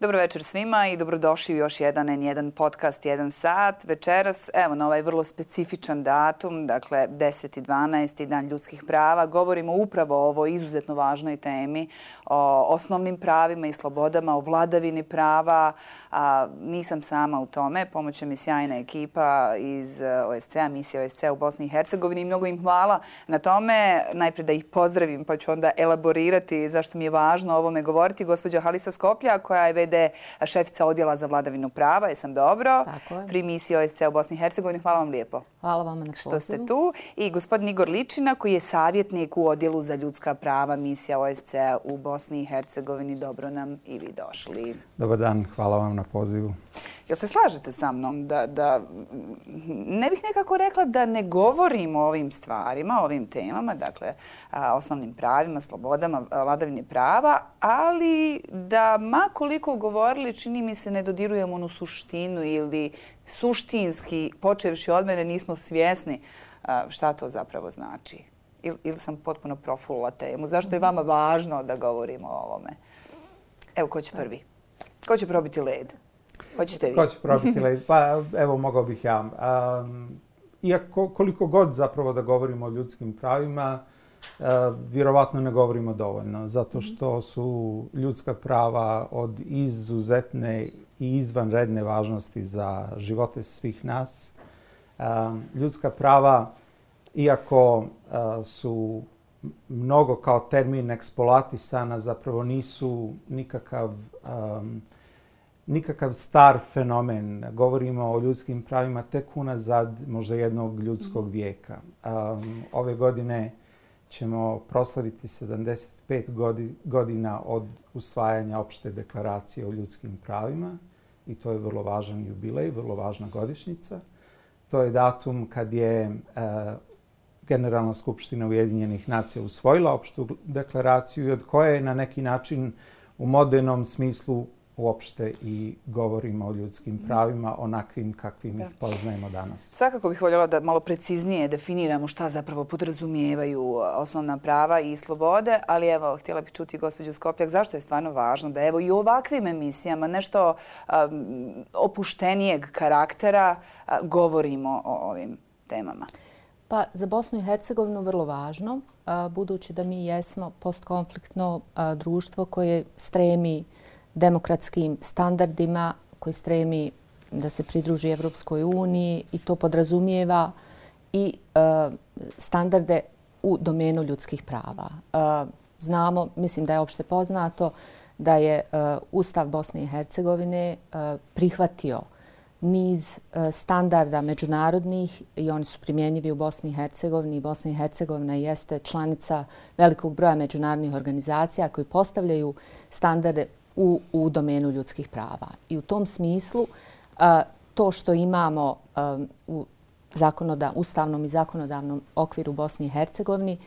Dobro večer svima i dobrodošli u još jedan N1 podcast, jedan sat. Večeras, evo na ovaj vrlo specifičan datum, dakle 10.12. dan ljudskih prava, govorimo upravo o ovoj izuzetno važnoj temi, o osnovnim pravima i slobodama, o vladavini prava. A, nisam sama u tome, pomoće mi sjajna ekipa iz e, OSCE-a, misije OSCE-a u Bosni i Hercegovini i mnogo im hvala na tome. Najprije da ih pozdravim pa ću onda elaborirati zašto mi je važno o ovome govoriti. Gospođa Halisa Skoplja koja je vede šefica odjela za vladavinu prava, jesam dobro, pri misiji OSCE u Bosni i Hercegovini. Hvala vam lijepo. Hvala vam na pozivu. Što ste tu. I gospodin Igor Ličina koji je savjetnik u odjelu za ljudska prava misija OSCE u Bosni i Hercegovini. Dobro nam i vi došli. Dobar dan, hvala vam na pozivu. Jel se slažete sa mnom da, da ne bih nekako rekla da ne govorimo o ovim stvarima, o ovim temama, dakle osnovnim pravima, slobodama, vladavini prava, ali da makoliko govorili čini mi se ne dodirujemo onu suštinu ili suštinski, počevši od mene, nismo svjesni šta to zapravo znači. Ili, ili sam potpuno profulila temu. Zašto je vama važno da govorimo o ovome? Evo, ko će prvi? Ko će probiti led? Hoćete vi? Ko će probiti led? Pa evo, mogao bih ja. Um, iako koliko god zapravo da govorimo o ljudskim pravima, uh, vjerovatno ne govorimo dovoljno. Zato mhm. što su ljudska prava od izuzetne i izvanredne važnosti za živote svih nas. Um, ljudska prava, iako uh, su mnogo kao termin eksploatisana, zapravo nisu nikakav um, nikakav star fenomen. Govorimo o ljudskim pravima tek unazad možda jednog ljudskog mhm. vijeka. Um, ove godine ćemo proslaviti 75 godina od usvajanja opšte deklaracije o ljudskim pravima i to je vrlo važan jubilej, vrlo važna godišnjica. To je datum kad je uh, Generalna skupština Ujedinjenih nacija usvojila opštu deklaraciju i od koje je na neki način u modernom smislu uopšte i govorimo o ljudskim pravima onakvim kakvim ih poznajemo danas. Svakako bih voljela da malo preciznije definiramo šta zapravo podrazumijevaju osnovna prava i slobode, ali evo, htjela bih čuti gospođu Skopljak, zašto je stvarno važno da evo i u ovakvim emisijama nešto um, opuštenijeg karaktera uh, govorimo o ovim temama? Pa za Bosnu i Hercegovinu vrlo važno, uh, budući da mi jesmo postkonfliktno uh, društvo koje stremi demokratskim standardima koji stremi da se pridruži Evropskoj uniji i to podrazumijeva i e, standarde u domenu ljudskih prava. E, znamo, mislim da je opšte poznato, da je e, Ustav Bosne i Hercegovine e, prihvatio niz e, standarda međunarodnih i oni su primjenjivi u Bosni i Hercegovini. Bosna i Hercegovina jeste članica velikog broja međunarodnih organizacija koji postavljaju standarde u, u domenu ljudskih prava. I u tom smislu to što imamo u zakonoda, ustavnom i zakonodavnom okviru Bosni i Hercegovini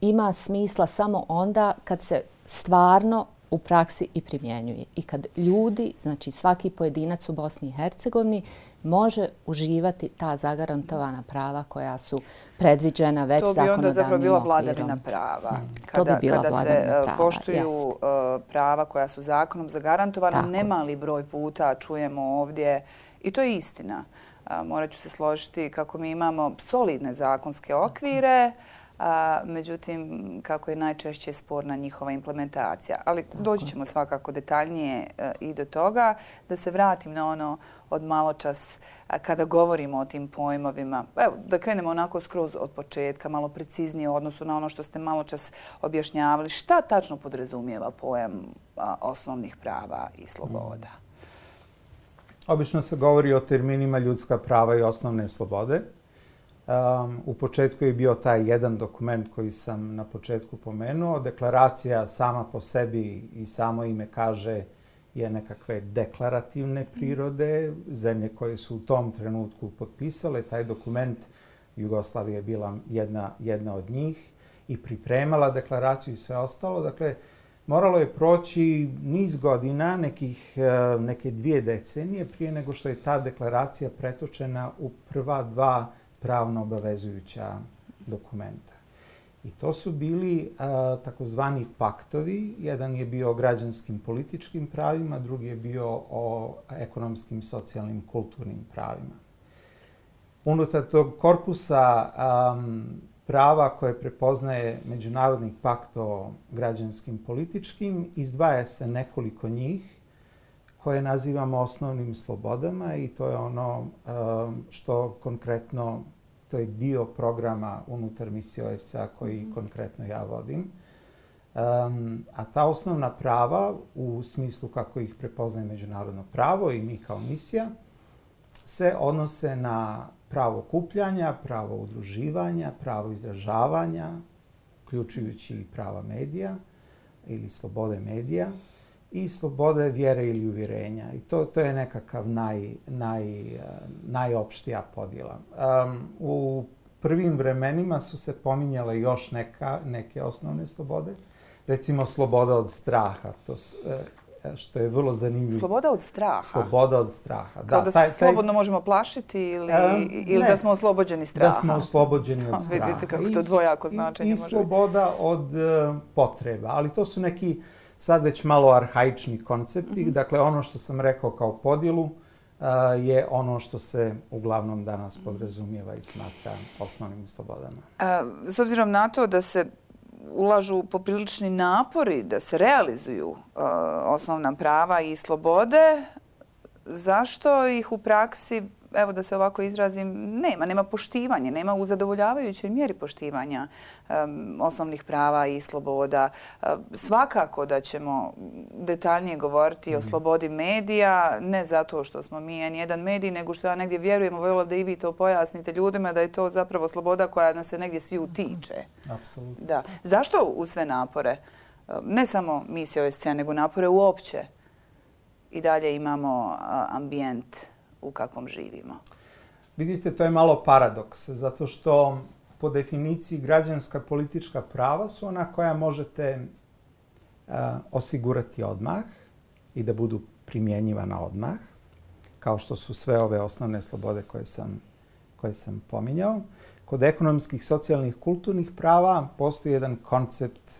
ima smisla samo onda kad se stvarno u praksi i primjenjuje. I kad ljudi, znači svaki pojedinac u Bosni i Hercegovini, može uživati ta zagarantovana prava koja su predviđena već zakonodavnim okvirom. To bi onda zapravo bila vladavina prava. Mm. Kada, to bi bila kada se e, prava, poštuju jest. prava koja su zakonom zagarantovana, Tako. nemali broj puta čujemo ovdje, i to je istina, morat ću se složiti kako mi imamo solidne zakonske okvire, a, međutim, kako je najčešće sporna njihova implementacija. Ali doći ćemo svakako detaljnije e, i do toga. Da se vratim na ono od malo čas kada govorimo o tim pojmovima. Evo, da krenemo onako skroz od početka, malo preciznije u odnosu na ono što ste malo čas objašnjavali. Šta tačno podrazumijeva pojam osnovnih prava i sloboda? Obično se govori o terminima ljudska prava i osnovne slobode. Um, u početku je bio taj jedan dokument koji sam na početku pomenuo. Deklaracija sama po sebi i samo ime kaže je nekakve deklarativne prirode. Zemlje koje su u tom trenutku potpisale taj dokument, Jugoslavija je bila jedna, jedna od njih i pripremala deklaraciju i sve ostalo. Dakle, moralo je proći niz godina, nekih, neke dvije decenije prije nego što je ta deklaracija pretočena u prva dva pravno obavezujuća dokumenta. I to su bili takozvani paktovi. Jedan je bio o građanskim političkim pravima, drugi je bio o ekonomskim, socijalnim, kulturnim pravima. Unutar tog korpusa prava koje prepoznaje Međunarodni pakt o građanskim političkim, izdvaja se nekoliko njih koje nazivamo osnovnim slobodama i to je ono što konkretno to je dio programa unutar misije OSCA koji mm -hmm. konkretno ja vodim. Um, a ta osnovna prava, u smislu kako ih prepoznaje međunarodno pravo i mi kao misija, se odnose na pravo kupljanja, pravo udruživanja, pravo izražavanja, uključujući i prava medija ili slobode medija i slobode vjere ili uvjerenja. I to, to je nekakav naj, naj, najopštija podjela. Um, u prvim vremenima su se pominjale još neka, neke osnovne slobode. Recimo, sloboda od straha. To su, uh, što je vrlo zanimljivo. Sloboda od straha? Sloboda od straha, da. Kao da se taj, slobodno možemo plašiti ili, um, ili ne, da smo oslobođeni straha? Da smo oslobođeni od straha. Vidite kako to dvojako značenje može biti. I sloboda od uh, potreba, ali to su neki sad već malo arhaični koncepti. Mm -hmm. Dakle, ono što sam rekao kao podjelu uh, je ono što se uglavnom danas podrazumijeva i smatra osnovnim slobodama. Uh, s obzirom na to da se ulažu poprilični napori da se realizuju uh, osnovna prava i slobode, zašto ih u praksi evo da se ovako izrazim, nema, nema poštivanja, nema u zadovoljavajućoj mjeri poštivanja um, osnovnih prava i sloboda. Svakako da ćemo detaljnije govoriti mm -hmm. o mhm. slobodi medija, ne zato što smo mi jedan medij, nego što ja negdje vjerujem, voljela da i vi to pojasnite ljudima, da je to zapravo sloboda koja nas se negdje svi utiče. Apsolutno. Da. Zašto u sve napore, ne samo misije OSCE, nego napore uopće, i dalje imamo ambijent u kakvom živimo. Vidite, to je malo paradoks, zato što po definiciji građanska politička prava su ona koja možete uh, osigurati odmah i da budu primjenjivana odmah, kao što su sve ove osnovne slobode koje sam, koje sam pominjao. Kod ekonomskih, socijalnih, kulturnih prava postoji jedan koncept,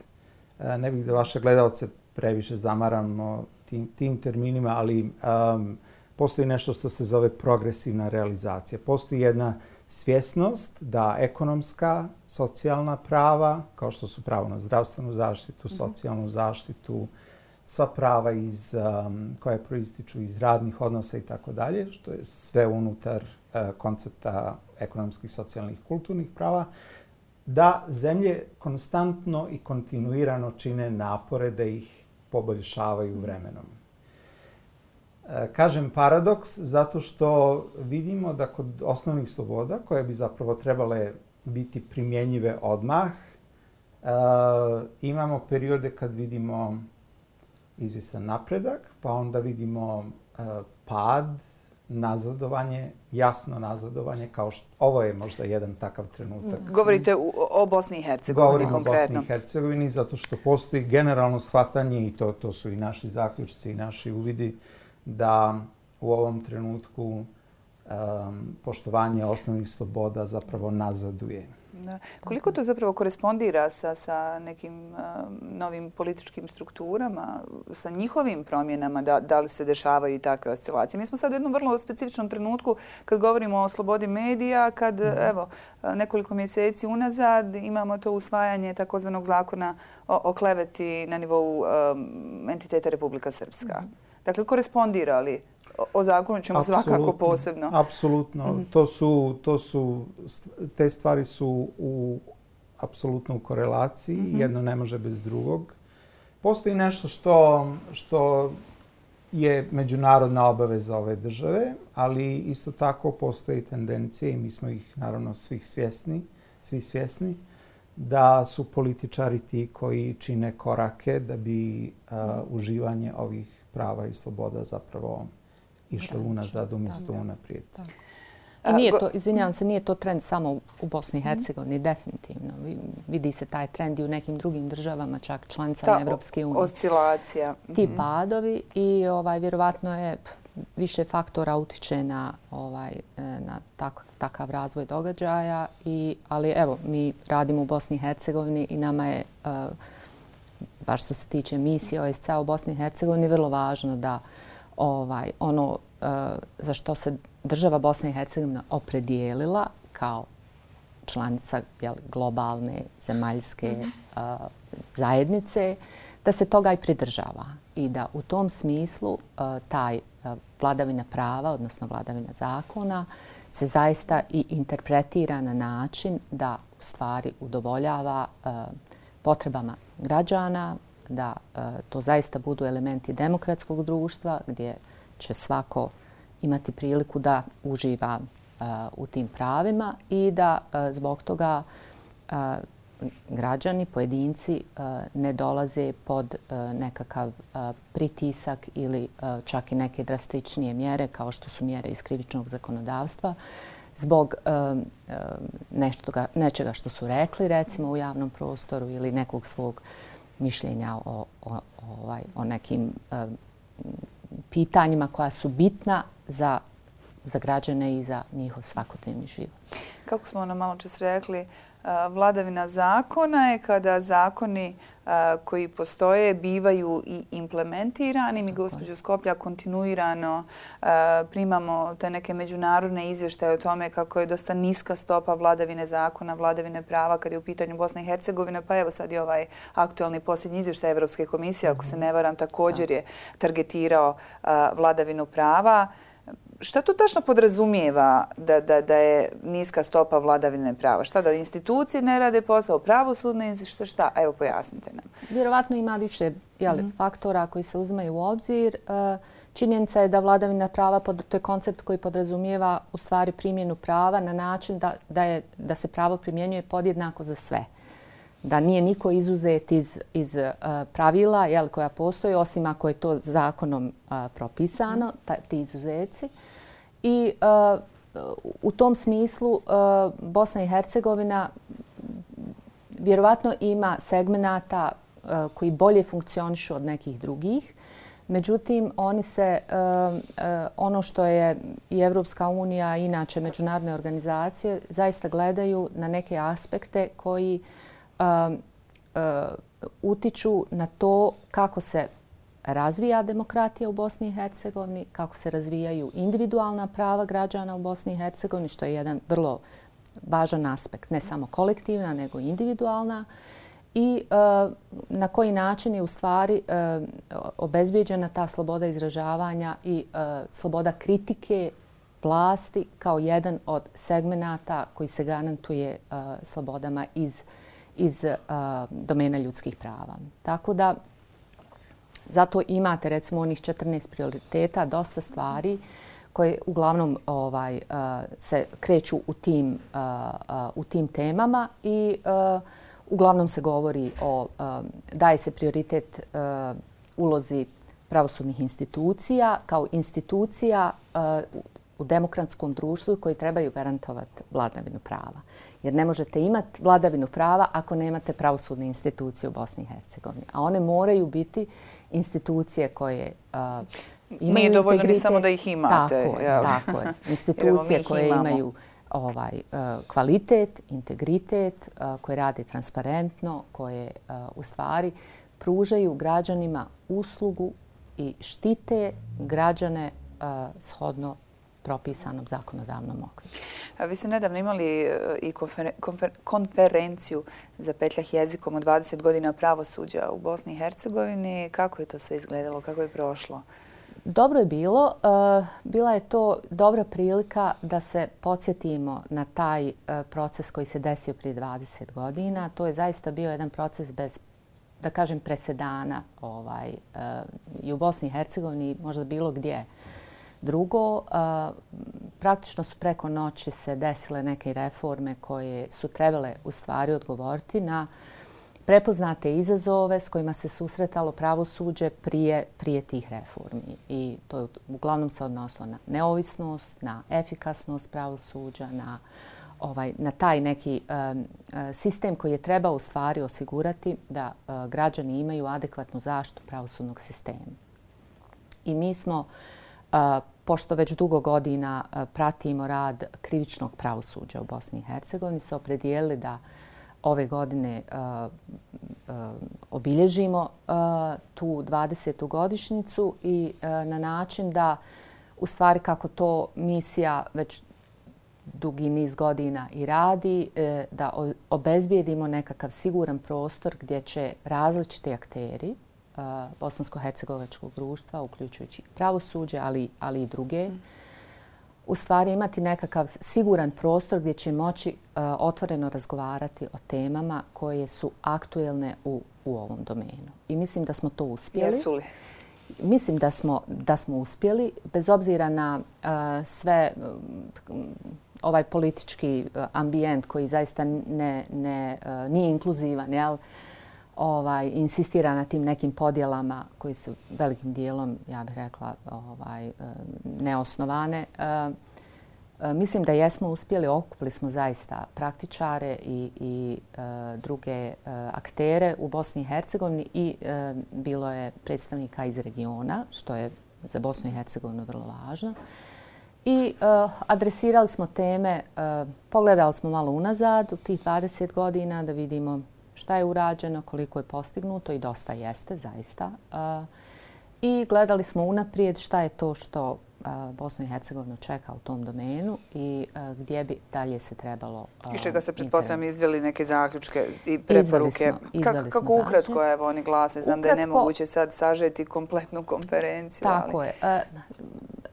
uh, ne bih da vaše gledalce previše zamaramo tim, tim terminima, ali um, postoji nešto što se zove progresivna realizacija. Postoji jedna svjesnost da ekonomska, socijalna prava, kao što su pravo na zdravstvenu zaštitu, mhm. socijalnu zaštitu, sva prava iz, um, koje proističu iz radnih odnosa i tako dalje, što je sve unutar uh, koncepta ekonomskih, socijalnih kulturnih prava, da zemlje konstantno i kontinuirano čine napore da ih poboljšavaju vremenom. E, kažem paradoks zato što vidimo da kod osnovnih sloboda, koje bi zapravo trebale biti primjenjive odmah, e, imamo periode kad vidimo izvisan napredak, pa onda vidimo e, pad, nazadovanje, jasno nazadovanje, kao što ovo je možda jedan takav trenutak. Govorite o Bosni i Hercegovini Govorim konkretno. Govorim o Bosni i Hercegovini zato što postoji generalno shvatanje i to, to su i naši zaključci i naši uvidi, da u ovom trenutku um, poštovanje osnovnih sloboda zapravo nazaduje. Da. Koliko to zapravo korespondira sa, sa nekim um, novim političkim strukturama, sa njihovim promjenama, da, da li se dešavaju i takve oscilacije? Mi smo sad u jednom vrlo specifičnom trenutku kad govorimo o slobodi medija, kad mm. evo, nekoliko mjeseci unazad imamo to usvajanje takozvanog zakona o, o kleveti na nivou um, entiteta Republika Srpska. Mm. Dakle, korespondira li? O zakonu ćemo svakako posebno. Apsolutno. Mm. To su, to su, te stvari su u apsolutno u korelaciji. Mm -hmm. Jedno ne može bez drugog. Postoji nešto što, što je međunarodna obaveza ove države, ali isto tako postoji tendencije i mi smo ih naravno svih svjesni, svi svjesni, da su političari ti koji čine korake da bi uh, uživanje ovih prava i sloboda zapravo išle unazad umjesto unaprijed. Nije to, izvinjavam se, nije to trend samo u Bosni i mhm. Hercegovini, definitivno. Vidi se taj trend i u nekim drugim državama, čak članicama Evropske unije. oscilacija. Ti mhm. padovi i ovaj, vjerovatno je više faktora utiče na, ovaj, na tak, takav razvoj događaja. I, ali evo, mi radimo u Bosni i Hercegovini i nama je, baš što se tiče misije OSCE u Bosni i Hercegovini, vrlo važno da ovaj, ono za što se država Bosna i Hercegovina opredijelila kao članica jel, globalne zemaljske -hmm. uh, zajednice, da se toga i pridržava i da u tom smislu uh, taj vladavina prava, odnosno vladavina zakona, se zaista i interpretira na način da u stvari udovoljava potrebama građana, da e, to zaista budu elementi demokratskog društva gdje će svako imati priliku da uživa e, u tim pravima i da e, zbog toga građani, pojedinci ne dolaze pod nekakav pritisak ili čak i neke drastičnije mjere kao što su mjere iz krivičnog zakonodavstva zbog nečega što su rekli recimo u javnom prostoru ili nekog svog mišljenja o, o, ovaj, o nekim pitanjima koja su bitna za, za građane i za njihov svakodnevni život. Kako smo ono malo čas rekli, eh, vladavina zakona je kada zakoni koji postoje bivaju i implementirani. Mi, gospođo Skoplja, kontinuirano primamo te neke međunarodne izvještaje o tome kako je dosta niska stopa vladavine zakona, vladavine prava kad je u pitanju Bosna i Hercegovina. Pa evo sad je ovaj aktualni posljednji izvještaj Evropske komisije, ako se ne varam, također je targetirao vladavinu prava. Šta to tačno podrazumijeva da, da, da je niska stopa vladavine prava? Šta da institucije ne rade posao, pravosudne institucije, šta? Evo pojasnite nam. Vjerovatno ima više jeli, mm -hmm. faktora koji se uzmaju u obzir. E, činjenica je da vladavina prava, to je koncept koji podrazumijeva u stvari primjenu prava na način da, da, je, da se pravo primjenjuje podjednako za sve da nije niko izuzet iz, iz uh, pravila jel, koja postoje, osim ako je to zakonom uh, propisano, ta, ti izuzeci. I uh, u tom smislu uh, Bosna i Hercegovina vjerovatno ima segmenata uh, koji bolje funkcionišu od nekih drugih. Međutim, oni se, uh, uh, ono što je i Evropska unija i inače međunarodne organizacije, zaista gledaju na neke aspekte koji uh, uh, utiču na to kako se razvija demokratija u Bosni i Hercegovini, kako se razvijaju individualna prava građana u Bosni i Hercegovini, što je jedan vrlo važan aspekt, ne samo kolektivna, nego individualna, i uh, na koji način je u stvari uh, obezbijeđena ta sloboda izražavanja i uh, sloboda kritike vlasti kao jedan od segmenata koji se garantuje uh, slobodama iz iz uh, domena ljudskih prava. Tako da zato imate recimo onih 14 prioriteta, dosta stvari koje uglavnom ovaj eh, se kreću u tim eh, eh, u tim temama i uglavnom se govori o daje se prioritet ulozi pravosudnih institucija kao institucija u demokratskom društvu koji trebaju garantovati vladavinu prava. Jer ne možete imati vladavinu prava ako nemate pravosudne institucije u Bosni i Hercegovini. A one moraju biti institucije koje uh, imaju Nije dovoljno ni samo da ih imate. Tako je, tako je. Institucije koje imamo. imaju ovaj uh, kvalitet, integritet, uh, koje rade transparentno, koje uh, u stvari pružaju građanima uslugu i štite građane uh, shodno propisanom zakonodavnom okviru. Vi ste nedavno imali e, i konferenciju za petljah jezikom od 20 godina pravosuđa u Bosni i Hercegovini. Kako je to sve izgledalo? Kako je prošlo? Dobro je bilo. E, bila je to dobra prilika da se podsjetimo na taj e, proces koji se desio prije 20 godina. To je zaista bio jedan proces bez da kažem presedana ovaj, i u Bosni i Hercegovini, možda bilo gdje. Drugo, praktično su preko noći se desile neke reforme koje su trebale u stvari odgovoriti na prepoznate izazove s kojima se susretalo pravosuđe prije, prije tih reformi. I to je uglavnom se odnosilo na neovisnost, na efikasnost pravosuđa, na, ovaj, na taj neki um, sistem koji je treba u stvari osigurati da uh, građani imaju adekvatnu zaštitu pravosudnog sistema. I mi smo uh, pošto već dugo godina pratimo rad krivičnog pravosuđa u Bosni i Hercegovini, se opredijeli da ove godine obilježimo tu 20. godišnicu i na način da u stvari kako to misija već dugi niz godina i radi, e, da obezbijedimo nekakav siguran prostor gdje će različiti akteri Bosansko-Hercegovačkog društva, uključujući pravosuđe, ali, ali i druge, u stvari imati nekakav siguran prostor gdje će moći e, otvoreno razgovarati o temama koje su aktuelne u, u ovom domenu. I mislim da smo to uspjeli. Jesu li? Mislim da smo, da smo uspjeli, bez obzira na uh, sve ovaj politički uh, ambijent koji zaista ne, ne, uh, nije inkluzivan, jel? Ovaj, insistira na tim nekim podjelama koji su velikim dijelom, ja bih rekla, ovaj, eh, neosnovane. Eh, eh, mislim da jesmo uspjeli, okupili smo zaista praktičare i, i druge aktere u Bosni i Hercegovini i bilo je predstavnika iz regiona, što je za Bosnu i Hercegovinu vrlo važno. I uh, adresirali smo teme, uh, pogledali smo malo unazad u tih 20 godina da vidimo šta je urađeno, koliko je postignuto i dosta jeste, zaista. E, I gledali smo unaprijed šta je to što Bosnu i Hercegovinu čeka u tom domenu i gdje bi dalje se trebalo... I čega se pretpostavljam izveli neke zaključke i preporuke. Izveli smo, izveli kako ukratko evo, oni glase? Znam ukratko, da je nemoguće sad sažeti kompletnu konferenciju. Tako ali... je. Uh,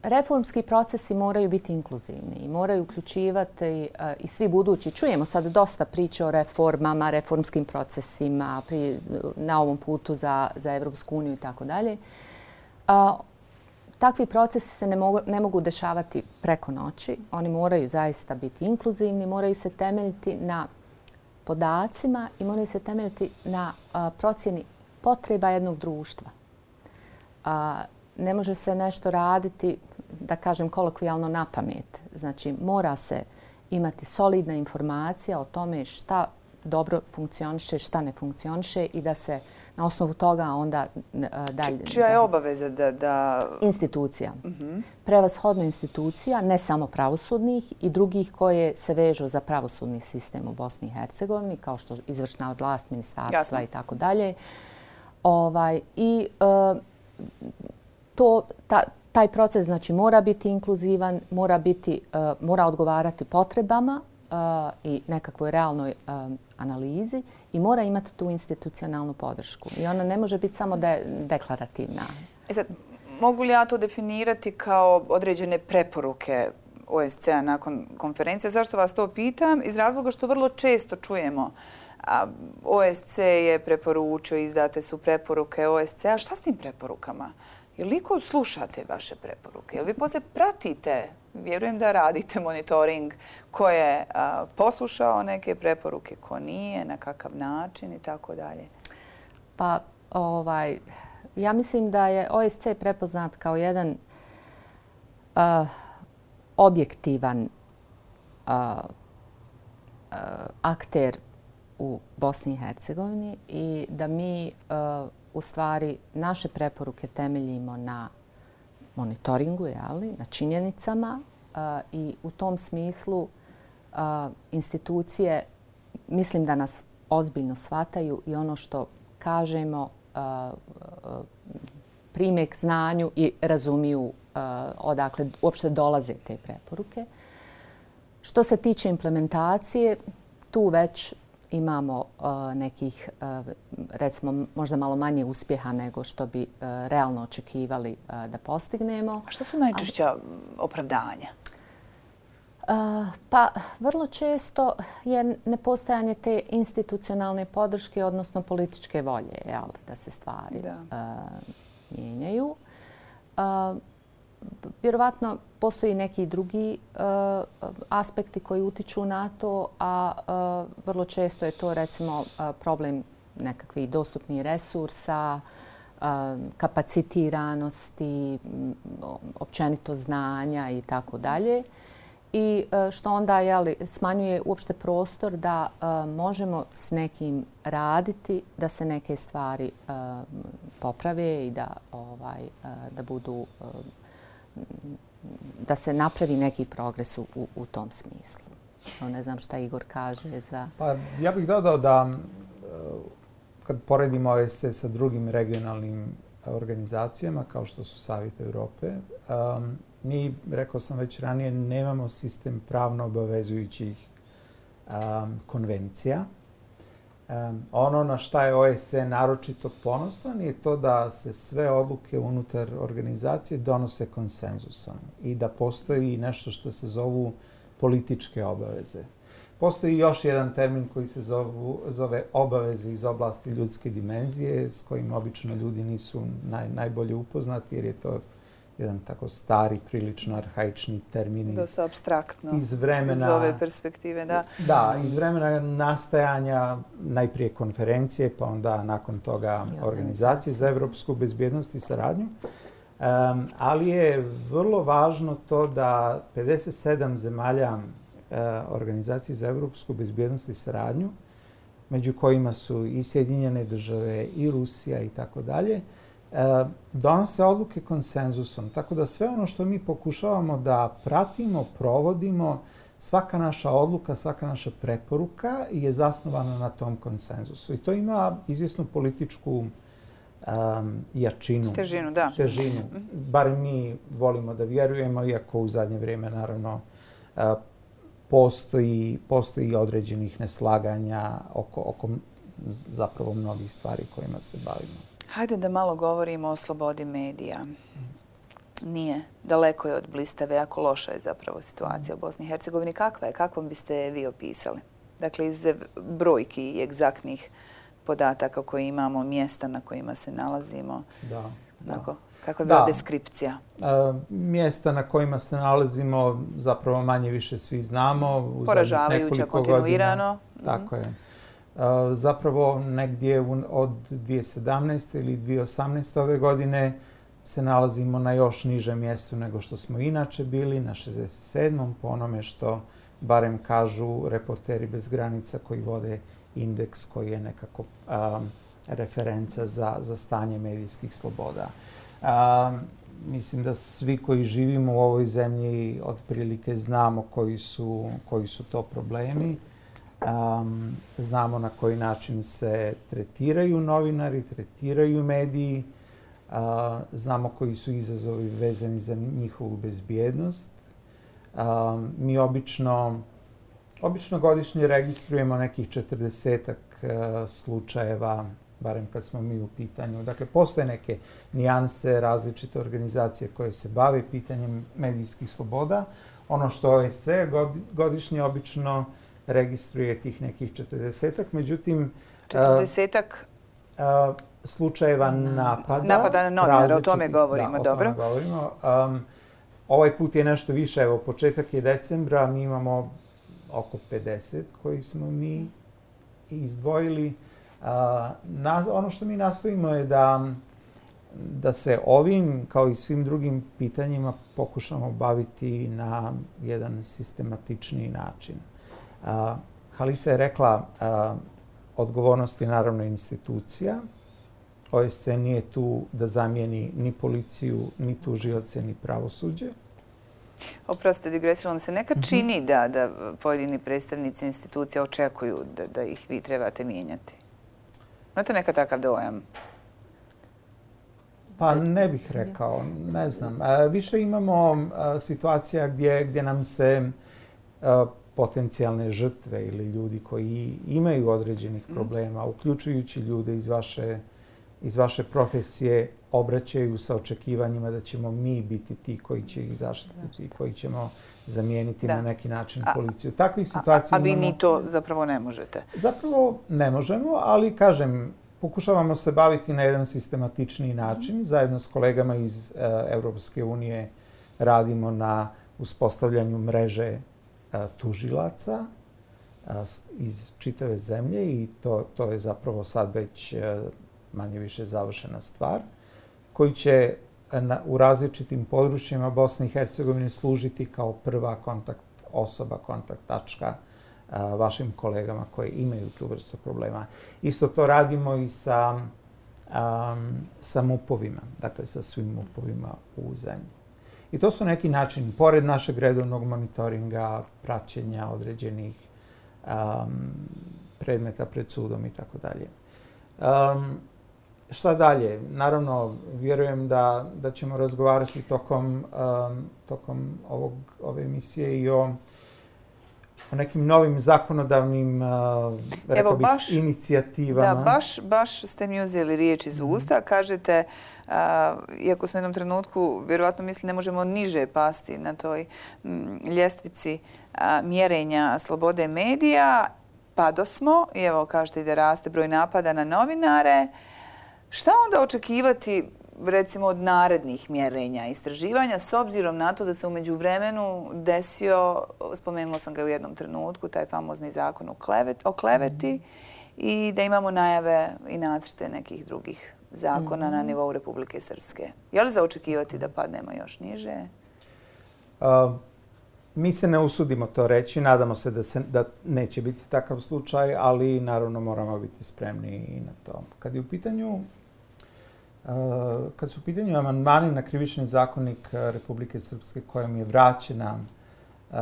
reformski procesi moraju biti inkluzivni i moraju uključivati uh, i svi budući. Čujemo sad dosta priče o reformama, reformskim procesima pri, na ovom putu za, za Evropsku uniju i tako dalje. Takvi procesi se ne mogu, ne mogu dešavati preko noći. Oni moraju zaista biti inkluzivni, moraju se temeljiti na podacima i moraju se temeljiti na a, procjeni potreba jednog društva. A, ne može se nešto raditi da kažem kolokvijalno na pamet. Znači, mora se imati solidna informacija o tome šta dobro funkcioniše, šta ne funkcioniše i da se na osnovu toga onda dalje... Čija je obaveza da... da... Institucija. Uh mhm. -huh. Prevashodno institucija, ne samo pravosudnih i drugih koje se vežu za pravosudni sistem u Bosni i Hercegovini, kao što izvršna vlast, ministarstva i tako dalje. Ovaj, I uh, to, ta, taj proces znači mora biti inkluzivan, mora biti uh, mora odgovarati potrebama i nekakvoj realnoj uh, analizi i mora imati tu institucionalnu podršku. I ona ne može biti samo de deklarativna. E sad, mogu li ja to definirati kao određene preporuke OSCE-a nakon konferencije? Zašto vas to pitam? Iz razloga što vrlo često čujemo a OSC je preporučio, izdate su preporuke OSC-a. Šta s tim preporukama? Je li ko slušate vaše preporuke? Je li vi posle pratite, vjerujem da radite monitoring, ko je poslušao neke preporuke, ko nije, na kakav način i tako dalje? Pa, ovaj, ja mislim da je OSC prepoznat kao jedan objektivan akter u Bosni i Hercegovini i da mi u stvari naše preporuke temeljimo na monitoringu, jeli, na činjenicama i u tom smislu institucije mislim da nas ozbiljno shvataju i ono što kažemo prime k znanju i razumiju odakle uopšte dolaze te preporuke. Što se tiče implementacije, tu već imamo nekih, recimo, možda malo manje uspjeha nego što bi realno očekivali da postignemo. A što su najčešća opravdanja? Pa vrlo često je nepostajanje te institucionalne podrške, odnosno političke volje, jel, da se stvari da. mijenjaju vjerovatno postoji neki drugi uh, aspekti koji utiču na to, a uh, vrlo često je to recimo uh, problem nekakvih dostupnih resursa, kapacitiranosti, općenito znanja i tako dalje. I što onda jeli, smanjuje uopšte prostor da možemo s nekim raditi, da se neke stvari poprave i da, ovaj, da budu da se napravi neki progres u, u tom smislu. No, Ne znam šta Igor kaže za... Pa ja bih dodao da e, kad poredimo OSCE sa drugim regionalnim e, organizacijama kao što su Savjet Europe, um, e, mi, rekao sam već ranije, nemamo sistem pravno obavezujućih um, konvencija. Um, ono na šta je OSCE naročito ponosan je to da se sve odluke unutar organizacije donose konsenzusom i da postoji nešto što se zovu političke obaveze. Postoji još jedan termin koji se zovu, zove obaveze iz oblasti ljudske dimenzije, s kojim obično ljudi nisu naj, najbolje upoznati, jer je to jedan tako stari, prilično arhaični termin. Iz, Dosta abstraktno. Iz vremena... Iz ove perspektive, da. Da, iz vremena nastajanja najprije konferencije, pa onda nakon toga organizacije za evropsku bezbjednost i saradnju. Um, ali je vrlo važno to da 57 zemalja E, organizacije za evropsku bezbjednost i saradnju, među kojima su i Sjedinjene države, i Rusija i tako dalje, donose odluke konsenzusom. Tako da sve ono što mi pokušavamo da pratimo, provodimo, svaka naša odluka, svaka naša preporuka je zasnovana na tom konsenzusu. I to ima izvjesnu političku um, jačinu. Težinu, da. Težinu. Bar mi volimo da vjerujemo, iako u zadnje vrijeme, naravno, uh, postoji, postoji određenih neslaganja oko, oko zapravo mnogih stvari kojima se bavimo. Hajde da malo govorimo o slobodi medija. Nije. Daleko je od blistave, jako loša je zapravo situacija u Bosni i Hercegovini. Kakva je? Kakvom biste vi opisali? Dakle, izuzev brojki i egzaktnih podataka koje imamo, mjesta na kojima se nalazimo. Da. Dakle, Kako je bila deskripcija? E, mjesta na kojima se nalazimo zapravo manje više svi znamo. Poražavajuća, kontinuirano. Tako je. E, zapravo negdje od 2017. ili 2018. ove godine se nalazimo na još nižem mjestu nego što smo inače bili, na 67. po onome što barem kažu reporteri bez granica koji vode indeks koji je nekako um, referenca za, za stanje medijskih sloboda. A, mislim da svi koji živimo u ovoj zemlji otprilike znamo koji su, koji su to problemi. Um, znamo na koji način se tretiraju novinari, tretiraju mediji. Uh, znamo koji su izazovi vezani za njihovu bezbjednost. Um, mi obično, obično godišnje registrujemo nekih 40 uh, e, slučajeva barem kad smo mi u pitanju. Dakle, postoje neke nijanse, različite organizacije koje se bave pitanjem medijskih sloboda. Ono što OSC godišnje obično registruje tih nekih 40-ak, međutim... 40-ak? slučajeva napada. Napada na novinara, o tome govorimo, da, dobro. O tome govorimo. Um, ovaj put je nešto više, evo, početak je decembra, mi imamo oko 50 koji smo mi izdvojili na, ono što mi nastojimo je da, da se ovim, kao i svim drugim pitanjima, pokušamo baviti na jedan sistematični način. A, Halisa je rekla, a, odgovornost je naravno institucija. OSC nije tu da zamijeni ni policiju, ni tužilace, ni pravosuđe. Oprosti, digresilo se. Nekad mhm. čini da, da pojedini predstavnici institucija očekuju da, da ih vi trebate mijenjati. Imate neka takav dojam? Pa ne bih rekao, ne znam. Više imamo situacija gdje, gdje nam se potencijalne žrtve ili ljudi koji imaju određenih mhm. problema, uključujući ljude iz vaše, iz vaše profesije, obraćaju sa očekivanjima da ćemo mi biti ti koji će ih zaštititi, koji ćemo zamijeniti na neki način policiju. Takvih situacija a, a vi ni to zapravo ne možete? Zapravo ne možemo, ali kažem, pokušavamo se baviti na jedan sistematični način. Mm. Zajedno s kolegama iz uh, Europske unije radimo na uspostavljanju mreže tužilaca iz čitave zemlje i to, to je zapravo sad već manje više završena stvar koji će na, u različitim područjima Bosne i Hercegovine služiti kao prva kontakt osoba, kontakt tačka a, vašim kolegama koji imaju tu vrstu problema. Isto to radimo i sa, a, sa mupovima, dakle sa svim mupovima u zemlji. I to su neki način, pored našeg redovnog monitoringa, praćenja određenih um, predmeta pred sudom i tako dalje. Um, šta dalje? Naravno, vjerujem da, da ćemo razgovarati tokom, um, tokom ovog, ove emisije i o o nekim novim zakonodavnim Evo, bih, baš, inicijativama. Da, baš, baš ste mi uzeli riječ iz mhm. usta. Kažete, iako smo u jednom trenutku, vjerovatno misli, ne možemo niže pasti na toj ljestvici mjerenja slobode medija, pa do smo, i evo kažete da raste broj napada na novinare. Šta onda očekivati recimo od narednih mjerenja istraživanja s obzirom na to da se umeđu vremenu desio, spomenula sam ga u jednom trenutku, taj famozni zakon o kleveti i da imamo najave i nacrte nekih drugih zakona na mhm. nivou Republike Srpske. Je li za očekivati da padnemo još niže? Mi se ne usudimo to reći, nadamo se da, se da neće biti takav slučaj, ali naravno moramo biti spremni i na to. Kad je u pitanju Eh, kad su u pitanju amandmani na krivični zakonnik eh, Republike Srpske kojem je vraćena eh,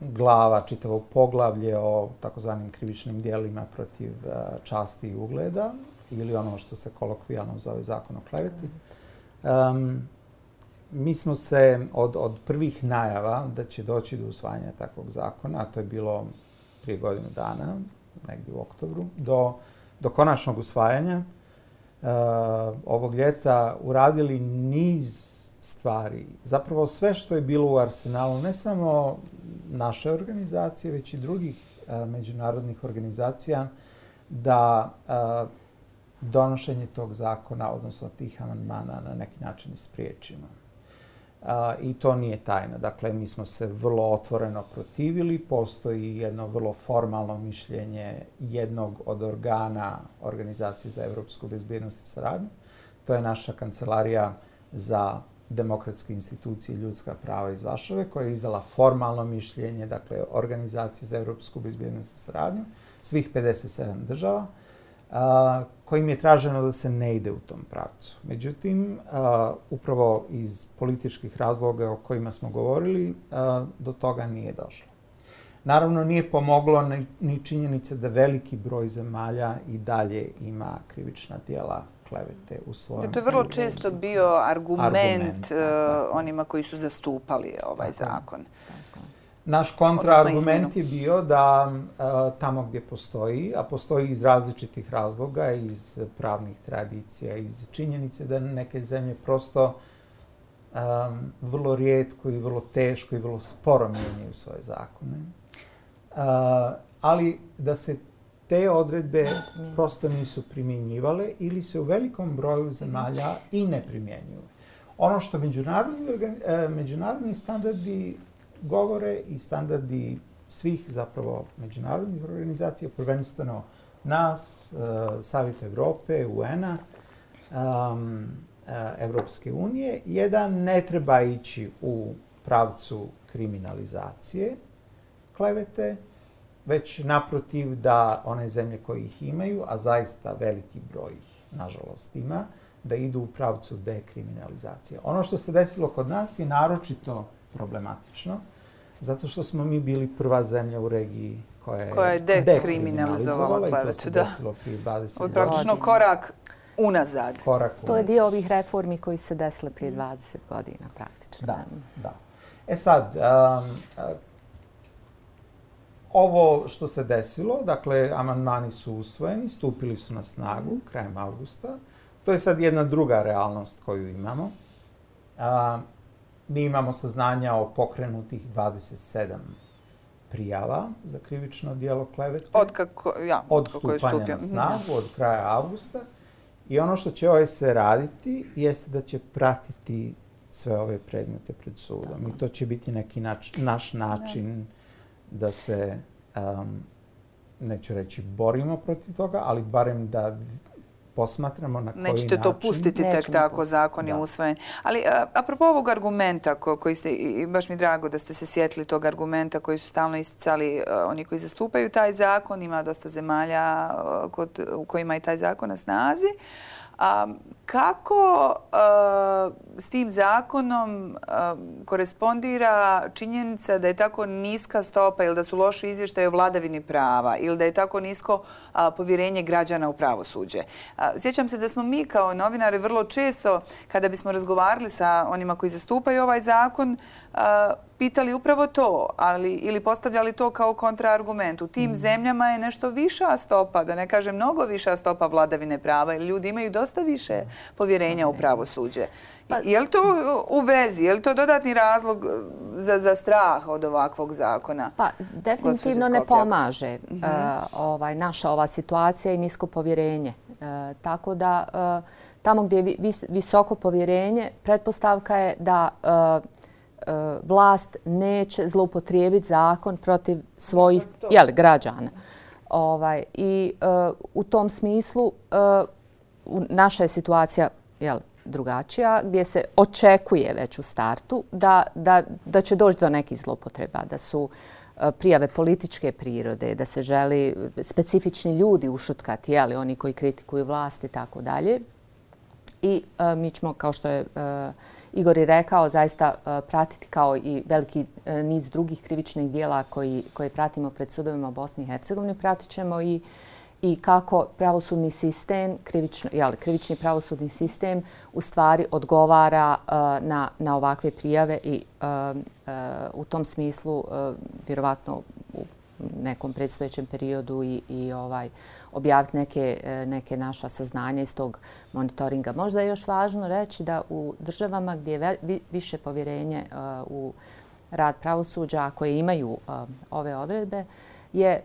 glava, čitavo poglavlje o takozvanim krivičnim dijelima protiv časti i ugleda ili ono što se kolokvijalno zove zakon o kleveti. Um, mi smo se od, od prvih najava da će doći do usvajanja takvog zakona, a to je bilo prije godinu dana, negdje u oktobru, do, do konačnog usvajanja, Eh, ovog ljeta uradili niz stvari. Zapravo sve što je bilo u arsenalu, ne samo naše organizacije, već i drugih a, međunarodnih organizacija, da a, donošenje tog zakona, odnosno tih amandmana, na neki način ispriječimo. I to nije tajna. Dakle, mi smo se vrlo otvoreno protivili. Postoji jedno vrlo formalno mišljenje jednog od organa Organizacije za evropsku bezbjednost i saradnju. To je naša kancelarija za demokratske institucije i ljudska prava iz Vašave, koja je izdala formalno mišljenje, dakle, Organizacije za evropsku bezbjednost i saradnju, svih 57 država kojim je traženo da se ne ide u tom pravcu. Međutim, upravo iz političkih razloga o kojima smo govorili, do toga nije došlo. Naravno, nije pomoglo ni činjenice da veliki broj zemalja i dalje ima krivična dijela klevete u svojom To je vrlo često bio argument, onima koji su zastupali ovaj zakon. Naš kontraargument je bio da tamo gdje postoji, a postoji iz različitih razloga, iz pravnih tradicija, iz činjenice da neke zemlje prosto vrlo rijetko i vrlo teško i vrlo sporo mijenjaju svoje zakone. ali da se te odredbe prosto nisu primjenjivale ili se u velikom broju zemalja i ne primjenjuju. Ono što međunarodni, e, međunarodni standardi govore i standardi svih zapravo međunarodnih organizacija, prvenstveno nas, eh, Savjet Evrope, UN-a, um, Evropske unije, jedan ne treba ići u pravcu kriminalizacije klevete, već naprotiv da one zemlje koje ih imaju, a zaista veliki broj ih, nažalost, ima, da idu u pravcu dekriminalizacije. Ono što se desilo kod nas je naročito problematično, zato što smo mi bili prva zemlja u regiji koja je, koja je dekriminalizovala klevetu. Da. Ovo je praktično korak unazad. Korak unazad. To je dio ovih reformi koji se desile prije 20 godina praktično. Da, da. E sad, um, uh, ovo što se desilo, dakle, amandmani su usvojeni, stupili su na snagu krajem augusta. To je sad jedna druga realnost koju imamo. Uh, mi imamo saznanja o pokrenutih 27 prijava za krivično dijelo klevete. Od, kako, ja, od stupanja na snagu, od kraja avgusta. I ono što će OSC raditi jeste da će pratiti sve ove predmete pred sudom. I to će biti neki nač, naš način da, da se, um, neću reći borimo protiv toga, ali barem da posmatramo na koji način. Nećete to pustiti tek tako, zakon je usvojen. Ali apropo ovog argumenta koji ste, i baš mi drago da ste se sjetili tog argumenta koji su stalno isticali oni koji zastupaju taj zakon, ima dosta zemalja kod, u kojima je taj zakon na snazi. A, Kako uh, s tim zakonom uh, korespondira činjenica da je tako niska stopa ili da su loši izvještaje o vladavini prava ili da je tako nisko uh, povjerenje građana u pravosuđe? Sjećam se da smo mi kao novinari vrlo često, kada bismo razgovarali sa onima koji zastupaju ovaj zakon, pitali upravo to ali, ili postavljali to kao kontraargument. U tim mm. zemljama je nešto viša stopa, da ne kažem mnogo viša stopa vladavine prava ili ljudi imaju dosta više povjerenja u pravosuđe. Pa, je li to u vezi? Je li to dodatni razlog za, za strah od ovakvog zakona? Pa, definitivno ne pomaže uh, ovaj, naša ova situacija i nisko povjerenje. Uh, tako da tamo gdje je visoko povjerenje, pretpostavka je da vlast neće zloupotrijebiti zakon protiv svojih jel, građana. Ovaj, I u tom smislu naša je situacija jel, drugačija gdje se očekuje već u startu da, da, da će doći do nekih zlopotreba, da su e, prijave političke prirode, da se želi e, specifični ljudi ušutkati, jeli, oni koji kritikuju vlast i tako dalje. I uh, mi ćemo, kao što je uh, Igor i rekao zaista e, pratiti kao i veliki niz drugih krivičnih dijela koji, koje pratimo pred sudovima Bosne Bosni i Hercegovini. Pratit ćemo i, i kako pravosudni sistem, krivično, jel, krivični pravosudni sistem u stvari odgovara uh, na, na ovakve prijave i uh, uh, u tom smislu uh, vjerovatno u nekom predstojećem periodu i, i ovaj objaviti neke, neke naša saznanja iz tog monitoringa. Možda je još važno reći da u državama gdje je više povjerenje u rad pravosuđa koje imaju ove odredbe je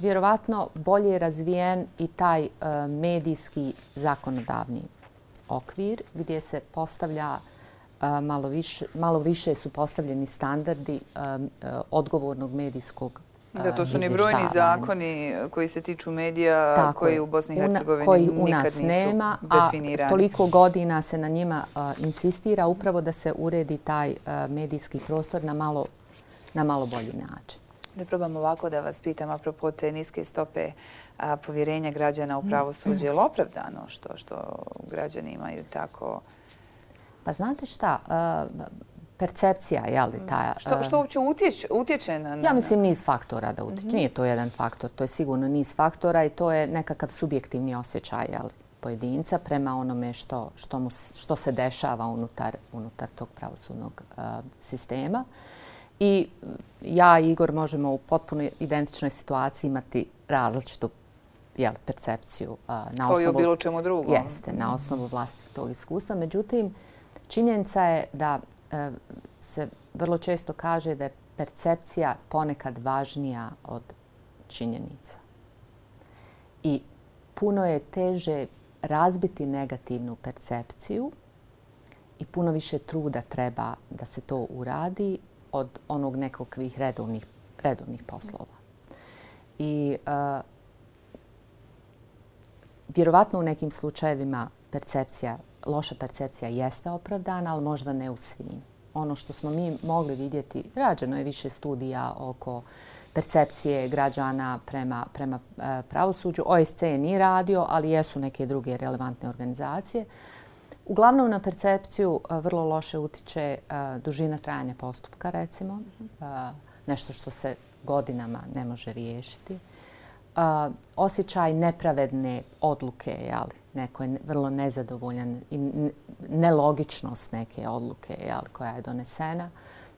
vjerovatno bolje razvijen i taj medijski zakonodavni okvir gdje se postavlja malo više, malo više su postavljeni standardi odgovornog medijskog Da, to su ni brojni zakoni koji se tiču medija koji u Bosni i Hercegovini nikad nisu nema, definirani. A toliko godina se na njima insistira upravo da se uredi taj medijski prostor na malo, na malo bolji način. Da probam ovako da vas pitam apropo te niske stope povjerenja građana u pravosuđe. Je li opravdano što, što građani imaju tako... Pa znate šta, percepcija, je li ta... Što, što uopće utječe, utječe na... Ja mislim niz faktora da utječe. Mhm. Nije to jedan faktor, to je sigurno niz faktora i to je nekakav subjektivni osjećaj je li, pojedinca prema onome što, što, mu, što se dešava unutar, unutar tog pravosudnog uh, sistema. I ja i Igor možemo u potpuno identičnoj situaciji imati različitu jel, percepciju. Uh, na Kao osnovu, i o bilo čemu drugom. Jeste, na osnovu vlastitog tog iskustva. Međutim, činjenica je da E, se vrlo često kaže da je percepcija ponekad važnija od činjenica. I puno je teže razbiti negativnu percepciju i puno više truda treba da se to uradi od onog nekakvih redovnih, redovnih poslova. I uh, vjerovatno u nekim slučajevima percepcija loša percepcija jeste opravdana, ali možda ne u svim. Ono što smo mi mogli vidjeti, rađeno je više studija oko percepcije građana prema, prema e, pravosuđu. OSC je nije radio, ali jesu neke druge relevantne organizacije. Uglavnom na percepciju e, vrlo loše utiče e, dužina trajanja postupka, recimo. Nešto što se godinama ne može riješiti. Osjećaj nepravedne odluke, jeli, neko je vrlo nezadovoljan i nelogičnost neke odluke jel, koja je donesena.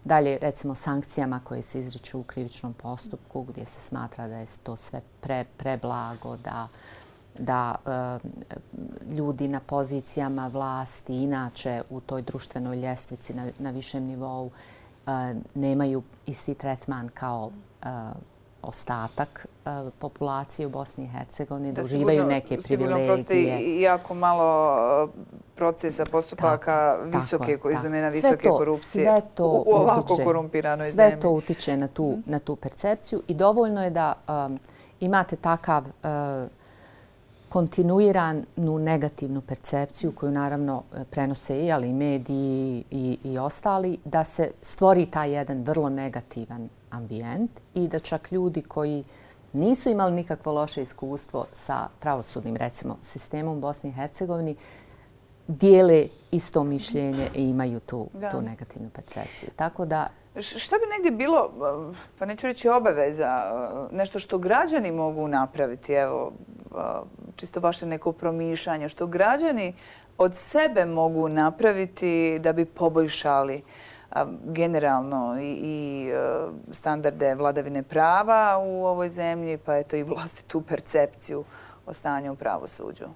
Dalje, recimo, sankcijama koje se izriču u krivičnom postupku gdje se smatra da je to sve pre, preblago, da, da e, ljudi na pozicijama vlasti inače u toj društvenoj ljestvici na, na višem nivou e, nemaju isti tretman kao e, ostatak populacije u Bosni i Hercegovini, da, da uživaju neke privilegije. Sigurno proste jako malo procesa, postupaka tako, visoke, tako, iz domena visoke to, korupcije sve to u, u ovako utiče, korumpiranoj sve zemlji. Sve to utiče na tu, na tu percepciju i dovoljno je da um, imate takav uh, kontinuiranu negativnu percepciju koju naravno prenose i ali mediji i, i ostali, da se stvori taj jedan vrlo negativan ambijent i da čak ljudi koji nisu imali nikakvo loše iskustvo sa pravosudnim, recimo, sistemom Bosne i Hercegovini, dijele isto mišljenje i imaju tu, tu negativnu percepciju. Tako da Šta bi negdje bilo, pa neću reći obaveza, nešto što građani mogu napraviti, evo, čisto vaše neko promišljanje, što građani od sebe mogu napraviti da bi poboljšali generalno i e, standarde vladavine prava u ovoj zemlji, pa eto i vlastitu percepciju o stanju u pravosuđu?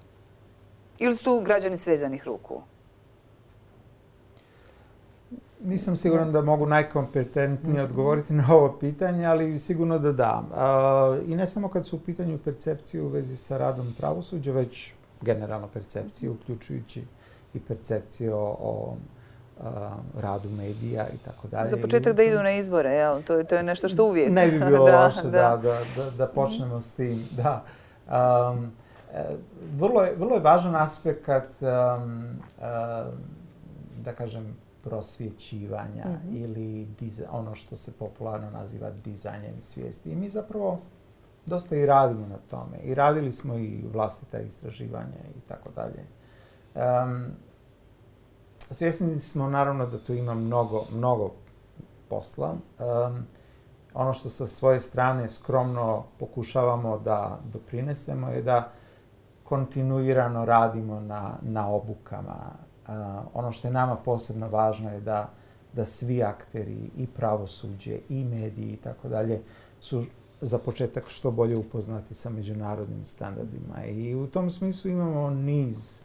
Ili su tu građani svezanih ruku? Nisam siguran da mogu najkompetentnije mhm. odgovoriti na ovo pitanje, ali sigurno da da. I ne samo kad su u pitanju percepcije u vezi sa radom pravosuđa, već generalno percepcije, uključujući i percepcije o, o radu medija i tako dalje. Za početak da idu na izbore, jel? To je, to je nešto što uvijek. Ne bi bilo da, loše da, da, da, da počnemo s tim. Da. Um, vrlo, je, vrlo je važan aspekt um, uh, da kažem, prosvjećivanja mm -hmm. ili ono što se popularno naziva dizajnjem svijesti. I mi zapravo dosta i radimo na tome. I radili smo i vlastita istraživanja i tako dalje. Um, svjesni smo naravno da tu ima mnogo, mnogo posla. Um, ono što sa svoje strane skromno pokušavamo da doprinesemo je da kontinuirano radimo na, na obukama, ono što je nama posebno važno je da da svi akteri i pravosuđe i mediji i tako dalje su za početak što bolje upoznati sa međunarodnim standardima. I u tom smislu imamo niz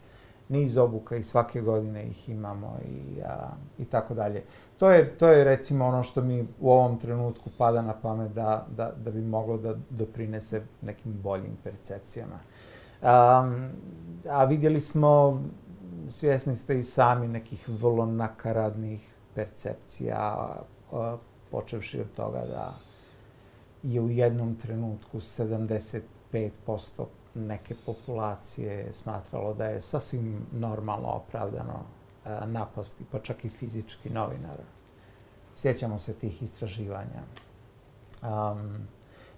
niz obuka i svake godine ih imamo i, a, i tako dalje. To je, to je recimo ono što mi u ovom trenutku pada na pamet da, da, da bi moglo da doprinese nekim boljim percepcijama. Um, a vidjeli smo svjesni ste i sami nekih vrlo nakaradnih percepcija, počevši od toga da je u jednom trenutku 75% neke populacije smatralo da je sasvim normalno opravdano napasti, pa čak i fizički novinara. Sjećamo se tih istraživanja. Um,